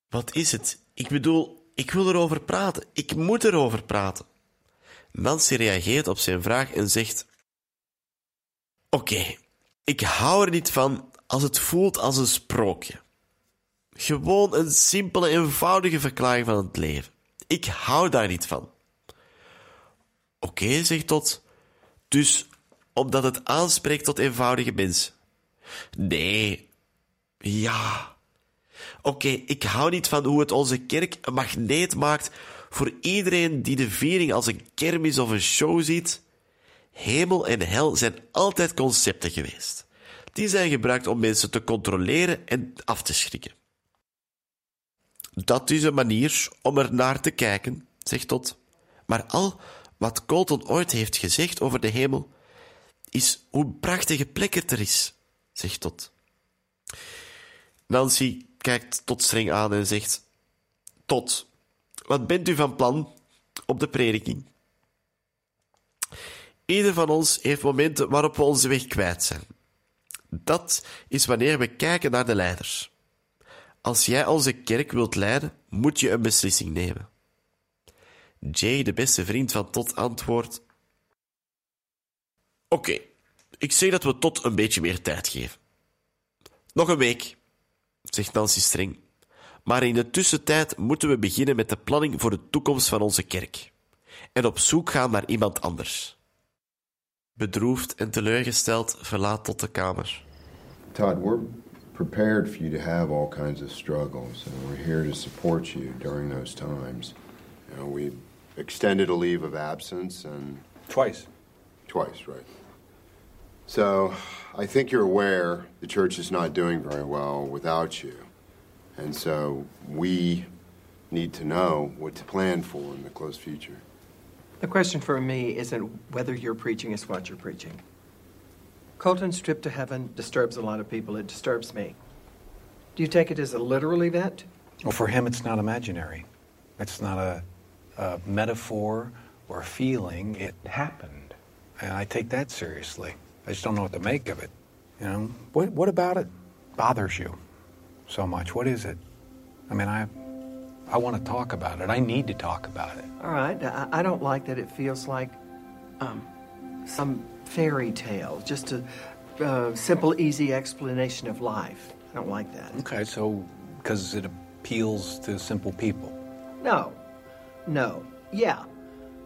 Wat is het? Ik bedoel, ik wil erover praten. Ik moet erover praten. Nancy reageert op zijn vraag en zegt: Oké, ik hou er niet van als het voelt als een sprookje. Gewoon een simpele, eenvoudige verklaring van het leven. Ik hou daar niet van. Oké, zegt Tot. Dus omdat het aanspreekt tot eenvoudige mensen. Nee. Ja. Oké, ik hou niet van hoe het onze kerk een magneet maakt voor iedereen die de viering als een kermis of een show ziet. Hemel en hel zijn altijd concepten geweest. Die zijn gebruikt om mensen te controleren en af te schrikken. Dat is een manier om er naar te kijken, zegt Tot. Maar al wat Colton ooit heeft gezegd over de hemel, is hoe prachtige plek het er is, zegt Tot. Nancy kijkt Tot streng aan en zegt: Tot, wat bent u van plan op de prediking? Ieder van ons heeft momenten waarop we onze weg kwijt zijn. Dat is wanneer we kijken naar de leiders. Als jij onze kerk wilt leiden, moet je een beslissing nemen. Jay, de beste vriend van Tot, antwoordt: Oké, ik zeg dat we Tot een beetje meer tijd geven. Nog een week, zegt Nancy streng. Maar in de tussentijd moeten we beginnen met de planning voor de toekomst van onze kerk. En op zoek gaan naar iemand anders. Bedroefd en teleurgesteld verlaat Tot de kamer. Todd, we're prepared for you to have all kinds of struggles, and we're here to support you during those times. You know, we extended a leave of absence and. Twice. Twice, right. So, I think you're aware the church is not doing very well without you. And so, we need to know what to plan for in the close future. The question for me isn't whether you're preaching is what you're preaching. Colton's trip to heaven disturbs a lot of people. It disturbs me. Do you take it as a literal event? Well, for him, it's not imaginary. It's not a, a metaphor or a feeling. It happened. And I take that seriously. I just don't know what to make of it. You know, what, what about it bothers you so much? What is it? I mean, I, I want to talk about it. I need to talk about it. All right. I, I don't like that it feels like um, some fairy tale, just a uh, simple, easy explanation of life. I don't like that. Okay, so because it appeals to simple people. No. No. Yeah.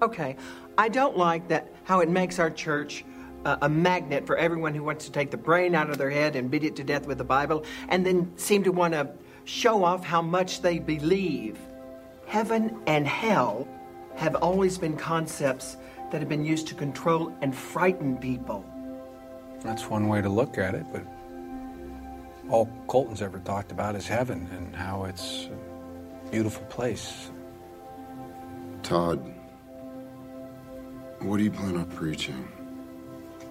Okay. I don't like that how it makes our church uh, a magnet for everyone who wants to take the brain out of their head and beat it to death with the Bible and then seem to want to show off how much they believe. Heaven and hell have always been concepts that have been used to control and frighten people. That's one way to look at it, but all Colton's ever talked about is heaven and how it's a beautiful place. Todd, what do you plan on preaching?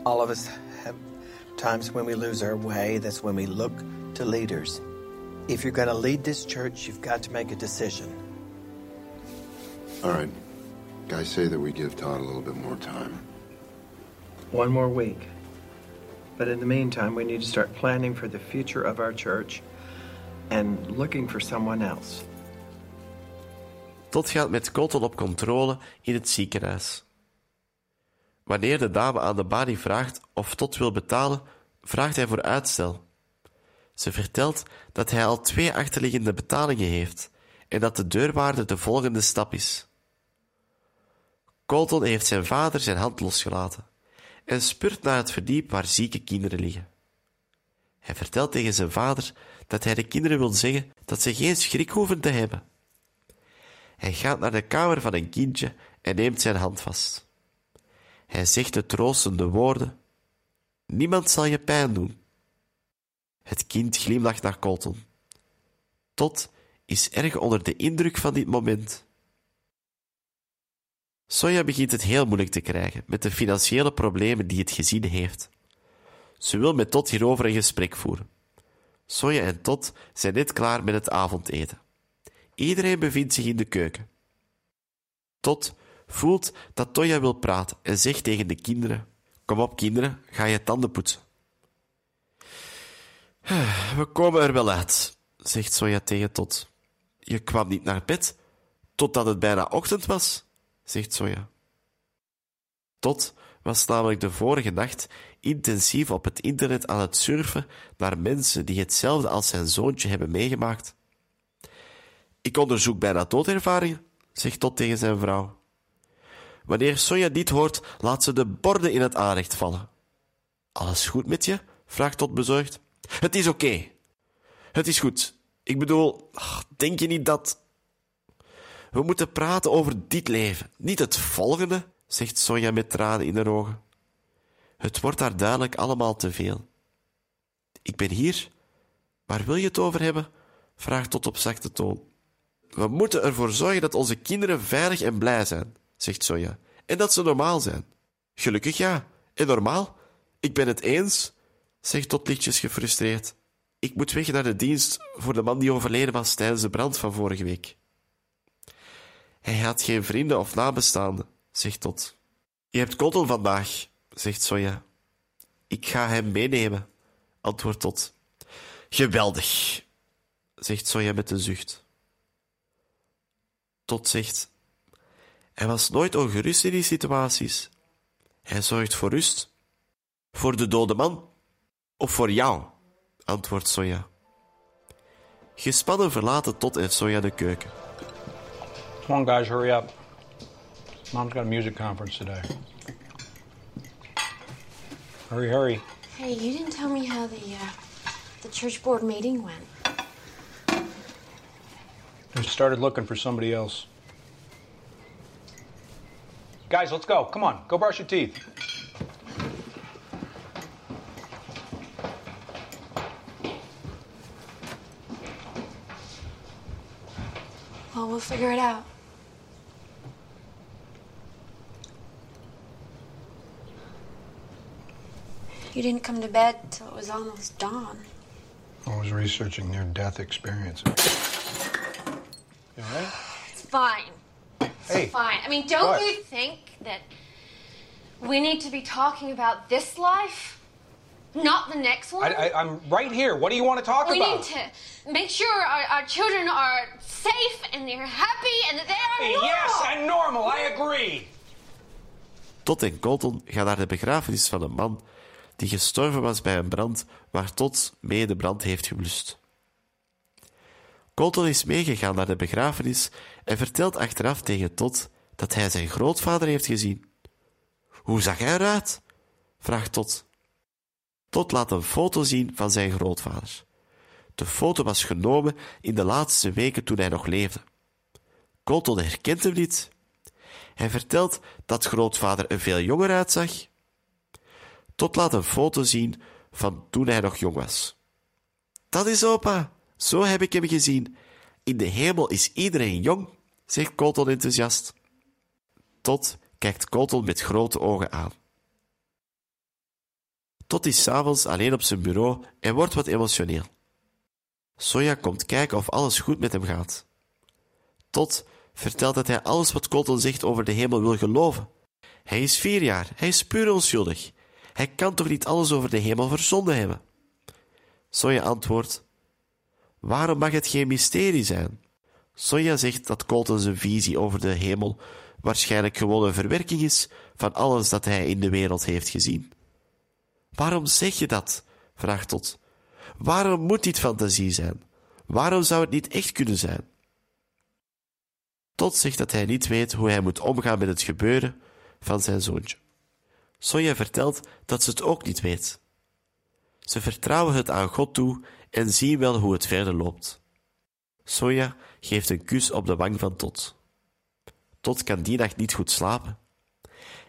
All of us have times when we lose our way. That's when we look to leaders. If you're going to lead this church, you've got to make a decision. All right. Guys say that we give Todd a little bit more time. One more week. But in the meantime, we need to start planning for the future of our church and looking for someone else. Tot gaat met Colton op controle in het ziekenhuis. Wanneer de dame aan de balie vraagt of Tot wil betalen, vraagt hij voor uitstel. Ze vertelt dat hij al twee achterliggende betalingen heeft en dat de deurwaarde de volgende stap is. Colton heeft zijn vader zijn hand losgelaten en spurt naar het verdiep waar zieke kinderen liggen. Hij vertelt tegen zijn vader dat hij de kinderen wil zeggen dat ze geen schrik hoeven te hebben. Hij gaat naar de kamer van een kindje en neemt zijn hand vast. Hij zegt de troostende woorden: Niemand zal je pijn doen. Het kind glimlacht naar Colton. Tot is erg onder de indruk van dit moment. Sonja begint het heel moeilijk te krijgen met de financiële problemen die het gezin heeft. Ze wil met Tot hierover een gesprek voeren. Sonja en Tot zijn net klaar met het avondeten. Iedereen bevindt zich in de keuken. Tot voelt dat Toya wil praten en zegt tegen de kinderen: Kom op, kinderen, ga je tanden poetsen. We komen er wel uit, zegt Sonja tegen Tot. Je kwam niet naar bed totdat het bijna ochtend was, zegt Sonja. Tot was namelijk de vorige nacht intensief op het internet aan het surfen naar mensen die hetzelfde als zijn zoontje hebben meegemaakt. Ik onderzoek bijna doodervaringen, zegt Tot tegen zijn vrouw. Wanneer Sonja dit hoort, laat ze de borden in het aanrecht vallen. Alles goed met je? vraagt Tot bezorgd. Het is oké. Het is goed. Ik bedoel, denk je niet dat... We moeten praten over dit leven, niet het volgende, zegt Sonja met tranen in haar ogen. Het wordt daar duidelijk allemaal te veel. Ik ben hier. Waar wil je het over hebben? vraagt Tot op zachte toon. We moeten ervoor zorgen dat onze kinderen veilig en blij zijn, zegt Sonja. En dat ze normaal zijn. Gelukkig ja. En normaal? Ik ben het eens, zegt Tot lichtjes gefrustreerd. Ik moet weg naar de dienst voor de man die overleden was tijdens de brand van vorige week. Hij had geen vrienden of nabestaanden, zegt Tot. Je hebt Kotel vandaag, zegt Sonja. Ik ga hem meenemen, antwoordt Tot. Geweldig, zegt Sonja met een zucht. Tot zegt: Hij was nooit ongerust in die situaties. Hij zorgt voor rust. Voor de dode man? Of voor jou? antwoordt Sonja. Gespannen verlaten Tot en Sonja de keuken. Come on, guys, hurry up. Mom's got a music conference today. Hurry, hurry. Hey, you didn't tell me how the uh, the church board meeting went. They started looking for somebody else. Guys, let's go. Come on, go brush your teeth. Well, we'll figure it out. You didn't come to bed till it was almost dawn. I was researching near death experiences. You all right? It's fine. It's Hey. fine. I mean, don't What? you think that we need to be talking about this life, not the next one? I, I, I'm right here. What do you want to talk we about? need to make sure our, our children are safe and they're happy and that they are normal. Yes, and normal. I agree. Tot en Colton gaan naar de begrafenis van een man die gestorven was bij een brand waar Tot mee de brand heeft geblust. Colton is meegegaan naar de begrafenis en vertelt achteraf tegen Tot dat hij zijn grootvader heeft gezien. Hoe zag hij eruit? vraagt Tot. Tot laat een foto zien van zijn grootvader. De foto was genomen in de laatste weken toen hij nog leefde. Colton herkent hem niet. Hij vertelt dat grootvader er veel jonger uitzag. Tot laat een foto zien van toen hij nog jong was. Dat is opa, zo heb ik hem gezien. In de hemel is iedereen jong, zegt Colton enthousiast. Tot kijkt Colton met grote ogen aan. Tot is s'avonds alleen op zijn bureau en wordt wat emotioneel. Sonja komt kijken of alles goed met hem gaat. Tot vertelt dat hij alles wat Colton zegt over de hemel wil geloven. Hij is vier jaar, hij is puur onschuldig. Hij kan toch niet alles over de hemel verzonnen hebben? Sonja antwoordt: Waarom mag het geen mysterie zijn? Sonja zegt dat Colton visie over de hemel waarschijnlijk gewoon een verwerking is van alles dat hij in de wereld heeft gezien. Waarom zeg je dat? vraagt Tot. Waarom moet dit fantasie zijn? Waarom zou het niet echt kunnen zijn? Tot zegt dat hij niet weet hoe hij moet omgaan met het gebeuren van zijn zoontje. Sonja vertelt dat ze het ook niet weet. Ze vertrouwen het aan God toe en zien wel hoe het verder loopt. Sonja geeft een kus op de wang van Tot. Tot kan die nacht niet goed slapen.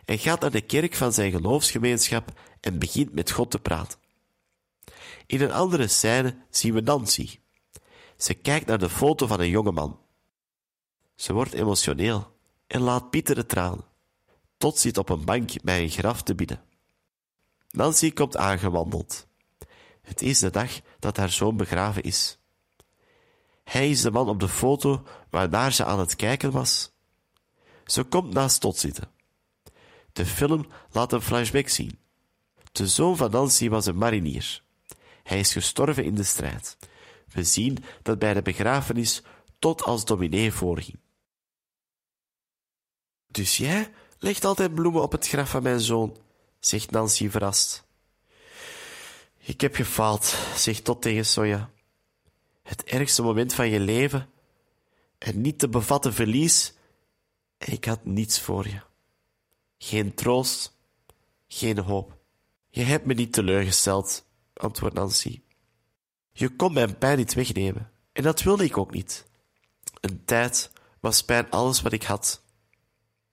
Hij gaat naar de kerk van zijn geloofsgemeenschap en begint met God te praten. In een andere scène zien we Nancy. Ze kijkt naar de foto van een jonge man. Ze wordt emotioneel en laat bittere tranen. Tot zit op een bank bij een graf te bidden. Nancy komt aangewandeld. Het is de dag dat haar zoon begraven is. Hij is de man op de foto waarnaar ze aan het kijken was. Ze komt naast Tot zitten. De film laat een flashback zien. De zoon van Nancy was een marinier. Hij is gestorven in de strijd. We zien dat bij de begrafenis Tot als dominee voorging. Dus jij legt altijd bloemen op het graf van mijn zoon, zegt Nancy verrast. Ik heb gefaald, zegt Tot tegen Soja. Het ergste moment van je leven en niet te bevatten verlies en ik had niets voor je. Geen troost, geen hoop. Je hebt me niet teleurgesteld, antwoordt Nancy. Je kon mijn pijn niet wegnemen en dat wilde ik ook niet. Een tijd was pijn alles wat ik had.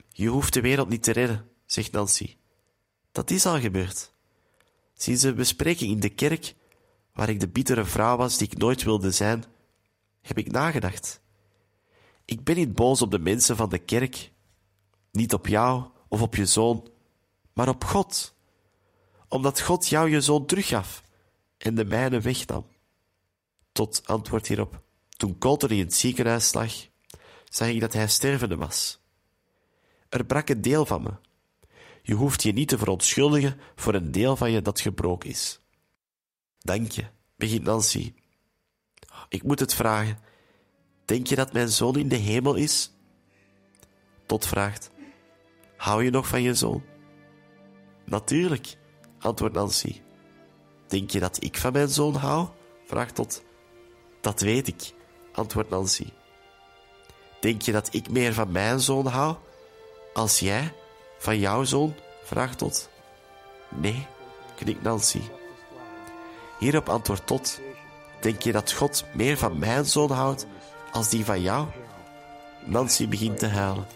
Je hoeft de wereld niet te redden, zegt Nancy. Dat is al gebeurd. Sinds de bespreking in de kerk, waar ik de bittere vrouw was die ik nooit wilde zijn, heb ik nagedacht. Ik ben niet boos op de mensen van de kerk, niet op jou of op je zoon, maar op God, omdat God jou je zoon teruggaf en de mijne wegnam. Tot antwoord hierop. Toen Colter in het ziekenhuis lag, zag ik dat hij stervende was. Er brak een deel van me. Je hoeft je niet te verontschuldigen voor een deel van je dat gebroken is. Dank je, begint Nancy. Ik moet het vragen. Denk je dat mijn zoon in de hemel is? Tot vraagt: Hou je nog van je zoon? Natuurlijk, antwoordt Nancy. Denk je dat ik van mijn zoon hou? vraagt Tot. Dat weet ik, antwoordt Nancy. Denk je dat ik meer van mijn zoon hou? Als jij van jouw zoon? vraagt Tot. Nee, knikt Nancy. Hierop antwoordt Tot. Denk je dat God meer van mijn zoon houdt als die van jou? Nancy begint te huilen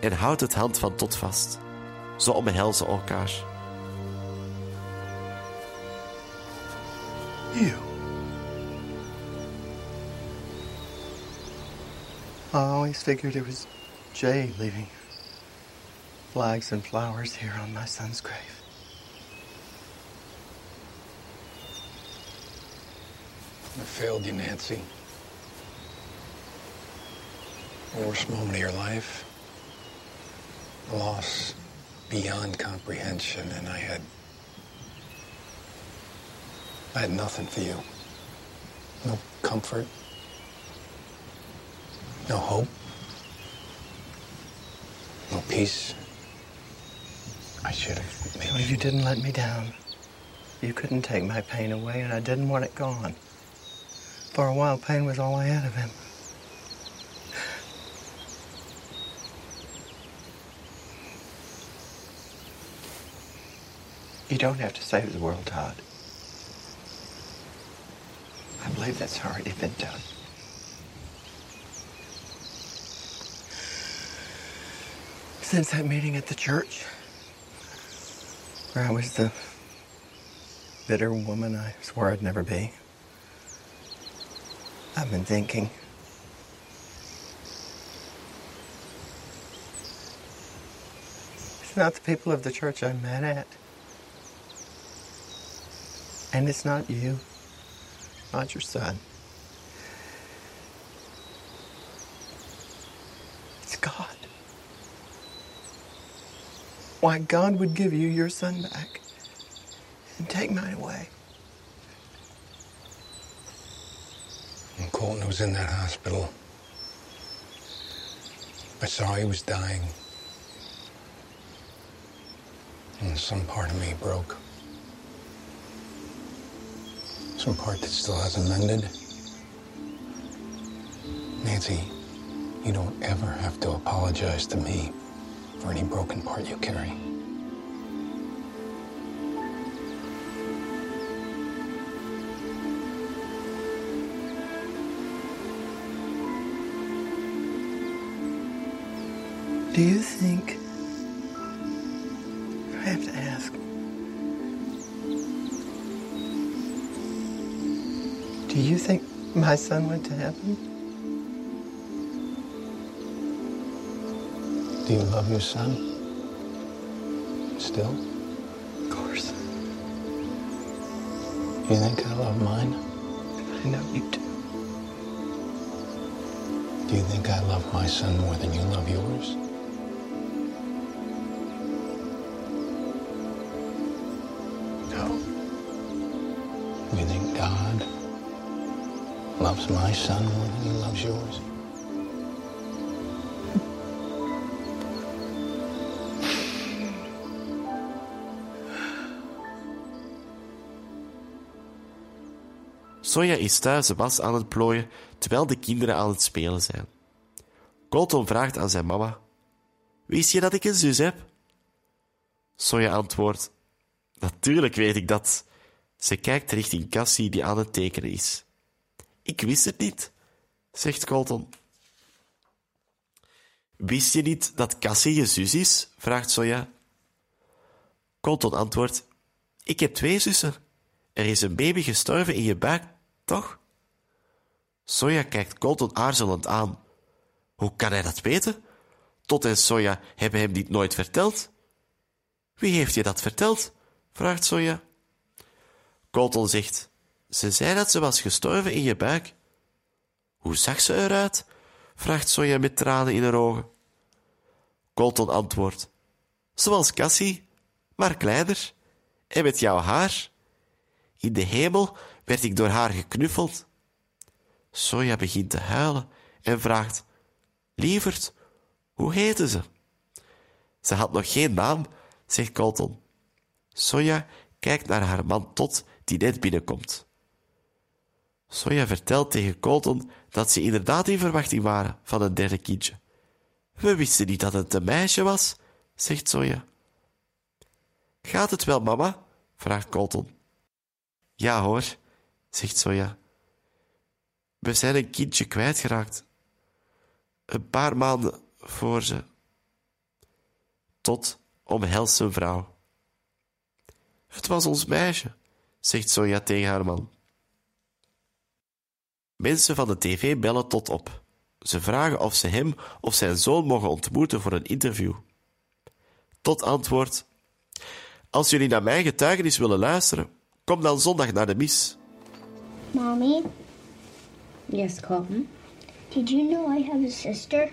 en houdt het hand van Tot vast. Ze omhelzen elkaar. You. I always figured it was Jay leaving flags and flowers here on my son's grave. I failed you, Nancy. The worst moment of your life. Loss beyond comprehension, and I had. I had nothing for you. No comfort. No hope. No peace. I should have No, you didn't let me down. You couldn't take my pain away, and I didn't want it gone. For a while, pain was all I had of him. You don't have to save the world, Todd. I believe that's already been done. Since that meeting at the church, where I was the bitter woman I swore I'd never be, I've been thinking. It's not the people of the church I'm mad at. And it's not you, not your son. It's God. Why God would give you your son back and take mine away. Colton was in that hospital, I saw he was dying. And some part of me broke. Some part that still hasn't mended. Nancy, you don't ever have to apologize to me for any broken part you carry. Do you think. I have to ask. Do you think my son went to heaven? Do you love your son? Still? Of course. You think I love mine? I know you do. Do you think I love my son more than you love yours? My son than he loves yours? Is thuis de was aan het plooien terwijl de kinderen aan het spelen zijn. Colton vraagt aan zijn mama: Wist je dat ik een zus heb? Sonja antwoordt: Natuurlijk weet ik dat. Ze kijkt richting Cassie die aan het tekenen is. Ik wist het niet, zegt Colton. Wist je niet dat Cassie je zus is? vraagt Sonja. Colton antwoordt: Ik heb twee zussen. Er is een baby gestorven in je buik, toch? Soja kijkt Colton aarzelend aan. Hoe kan hij dat weten? Tot en Soja hebben hem dit nooit verteld. Wie heeft je dat verteld? vraagt Soja. Colton zegt: Ze zei dat ze was gestorven in je buik. Hoe zag ze eruit? vraagt Soja met tranen in haar ogen. Colton antwoordt: Zoals Cassie, maar kleiner en met jouw haar. In de hemel werd ik door haar geknuffeld. Soja begint te huilen en vraagt: Lieverd, hoe heette ze? Ze had nog geen naam, zegt Colton. Soja kijkt naar haar man Tot, die net binnenkomt. Soja vertelt tegen Colton dat ze inderdaad in verwachting waren van een derde kindje. We wisten niet dat het een meisje was, zegt Soja. Gaat het wel, mama? vraagt Colton. Ja hoor, zegt Soja. We zijn een kindje kwijtgeraakt. Een paar maanden voor ze. Tot omhelst zijn vrouw. Het was ons meisje, zegt Soja tegen haar man. Mensen van de tv bellen Tot op. Ze vragen of ze hem of zijn zoon mogen ontmoeten voor een interview. Tot antwoord: Als jullie naar mijn getuigenis willen luisteren, kom dan zondag naar de mis. Mommy, Yes, Colton. did you know I have a sister?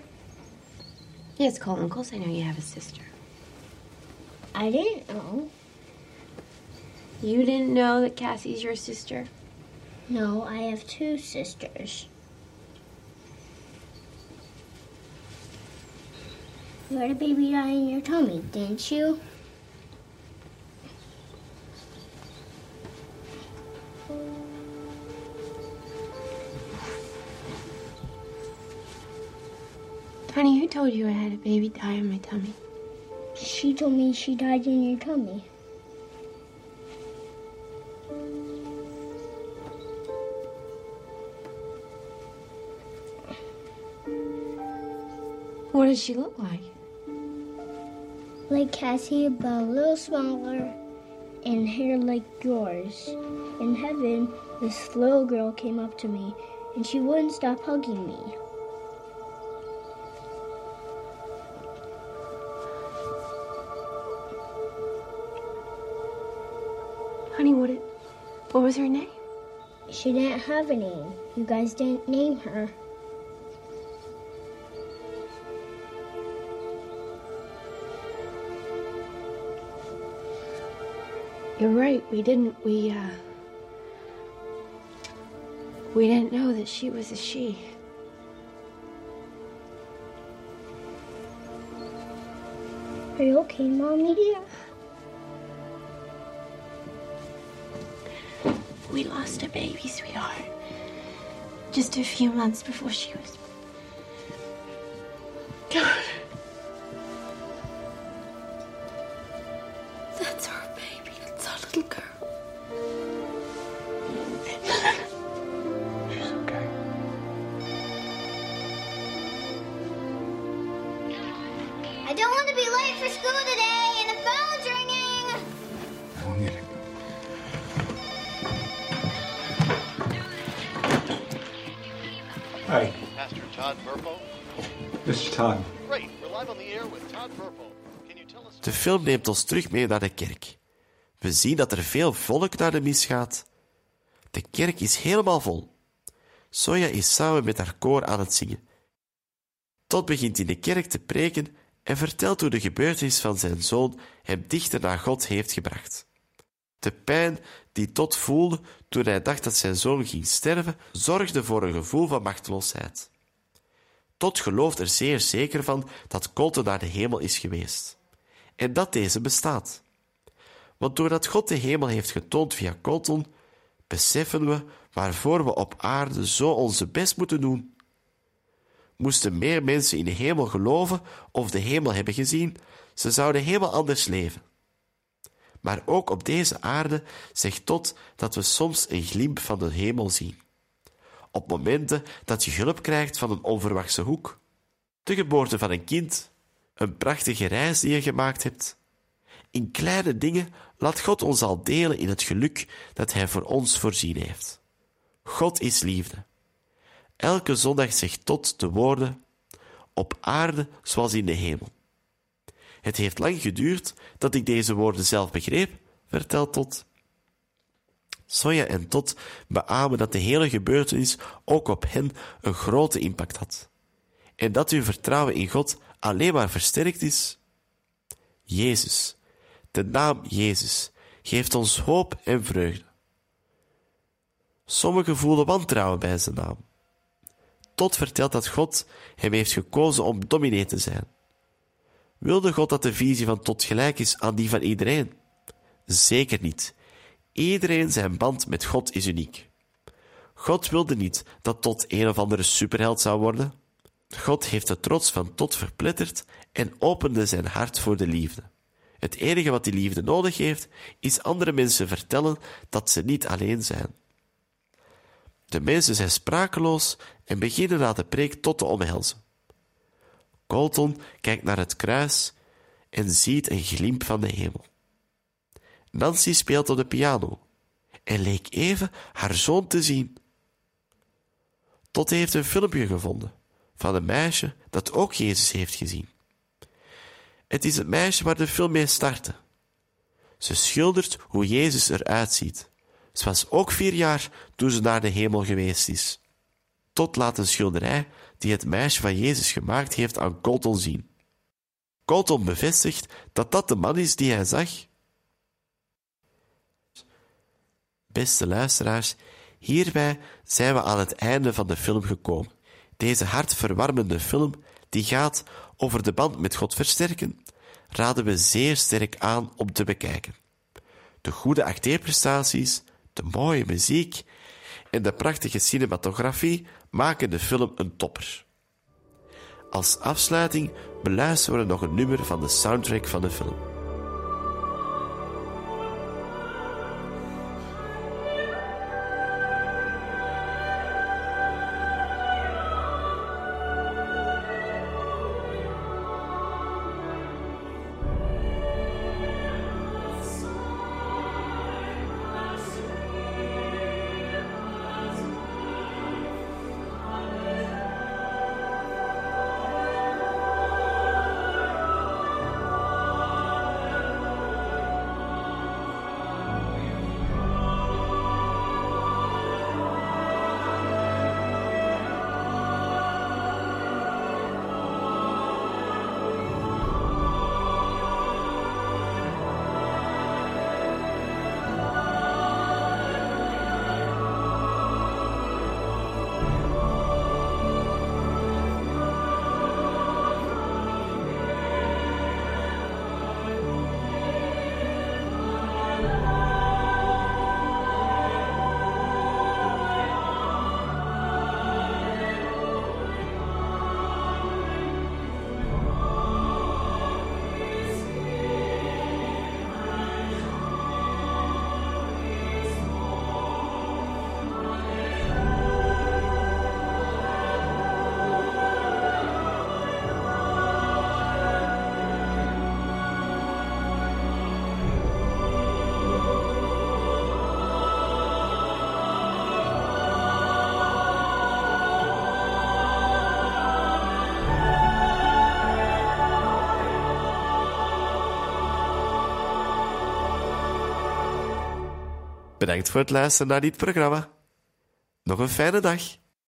Yes, Colton. Of course I know you have a sister. I didn't know. You didn't know that Cassie's your sister? No, I have two sisters. You had a baby die in your tummy, didn't you? Honey, who told you I had a baby die in my tummy? She told me she died in your tummy. What does she look like? Like Cassie, but a little smaller and hair like yours. In heaven, this little girl came up to me and she wouldn't stop hugging me. Honey, what it, what was her name? She didn't have a name. You guys didn't name her. You're right. We didn't. We, uh. We didn't know that she was a she. Are you okay, Mommy? Yeah. We lost a baby, sweetheart. Just a few months before she was. God. Film neemt ons terug mee naar de kerk. We zien dat er veel volk naar de mis gaat. De kerk is helemaal vol. Soja is samen met haar koor aan het zingen. Tot begint in de kerk te preken en vertelt hoe de gebeurtenis van zijn zoon hem dichter naar God heeft gebracht. De pijn die Tot voelde toen hij dacht dat zijn zoon ging sterven, zorgde voor een gevoel van machteloosheid. Tot gelooft er zeer zeker van dat Colton naar de hemel is geweest. En dat deze bestaat. Want doordat God de hemel heeft getoond via Colton, beseffen we waarvoor we op aarde zo onze best moeten doen. Moesten meer mensen in de hemel geloven of de hemel hebben gezien, ze zouden helemaal anders leven. Maar ook op deze aarde zegt Tot dat we soms een glimp van de hemel zien. Op momenten dat je hulp krijgt van een onverwachte hoek, de geboorte van een kind, een prachtige reis die je gemaakt hebt. In kleine dingen laat God ons al delen in het geluk dat Hij voor ons voorzien heeft. God is liefde. Elke zondag zegt Tot de woorden: op aarde zoals in de hemel. Het heeft lang geduurd dat ik deze woorden zelf begreep, vertelt Tot. Soja en Tot beamen dat de hele gebeurtenis ook op hen een grote impact had. En dat hun vertrouwen in God alleen maar versterkt is. Jezus, de naam Jezus, geeft ons hoop en vreugde. Sommigen voelen wantrouwen bij zijn naam. Tot vertelt dat God hem heeft gekozen om dominee te zijn. Wilde God dat de visie van Tot gelijk is aan die van iedereen? Zeker niet. Iedereen zijn band met God is uniek. God wilde niet dat Tot een of andere superheld zou worden. God heeft de trots van Tot verpletterd en opende zijn hart voor de liefde. Het enige wat die liefde nodig heeft, is andere mensen vertellen dat ze niet alleen zijn. De mensen zijn sprakeloos en beginnen na de preek tot te omhelzen. Colton kijkt naar het kruis en ziet een glimp van de hemel. Nancy speelt op de piano en leek even haar zoon te zien. Tot heeft een filmpje gevonden van een meisje dat ook Jezus heeft gezien. Het is het meisje waar de film mee startte. Ze schildert hoe Jezus eruit ziet. Ze was ook vier jaar toen ze naar de hemel geweest is. Tot laat een schilderij die het meisje van Jezus gemaakt heeft aan Colton zien. Colton bevestigt dat dat de man is die hij zag. Beste luisteraars, hierbij zijn we aan het einde van de film gekomen. Deze hartverwarmende film, die gaat over de band met God versterken, raden we zeer sterk aan om te bekijken. De goede acteerprestaties, de mooie muziek en de prachtige cinematografie maken de film een topper. Als afsluiting beluisteren we nog een nummer van de soundtrack van de film. Bedankt voor het luisteren naar dit programma. Nog een fijne dag.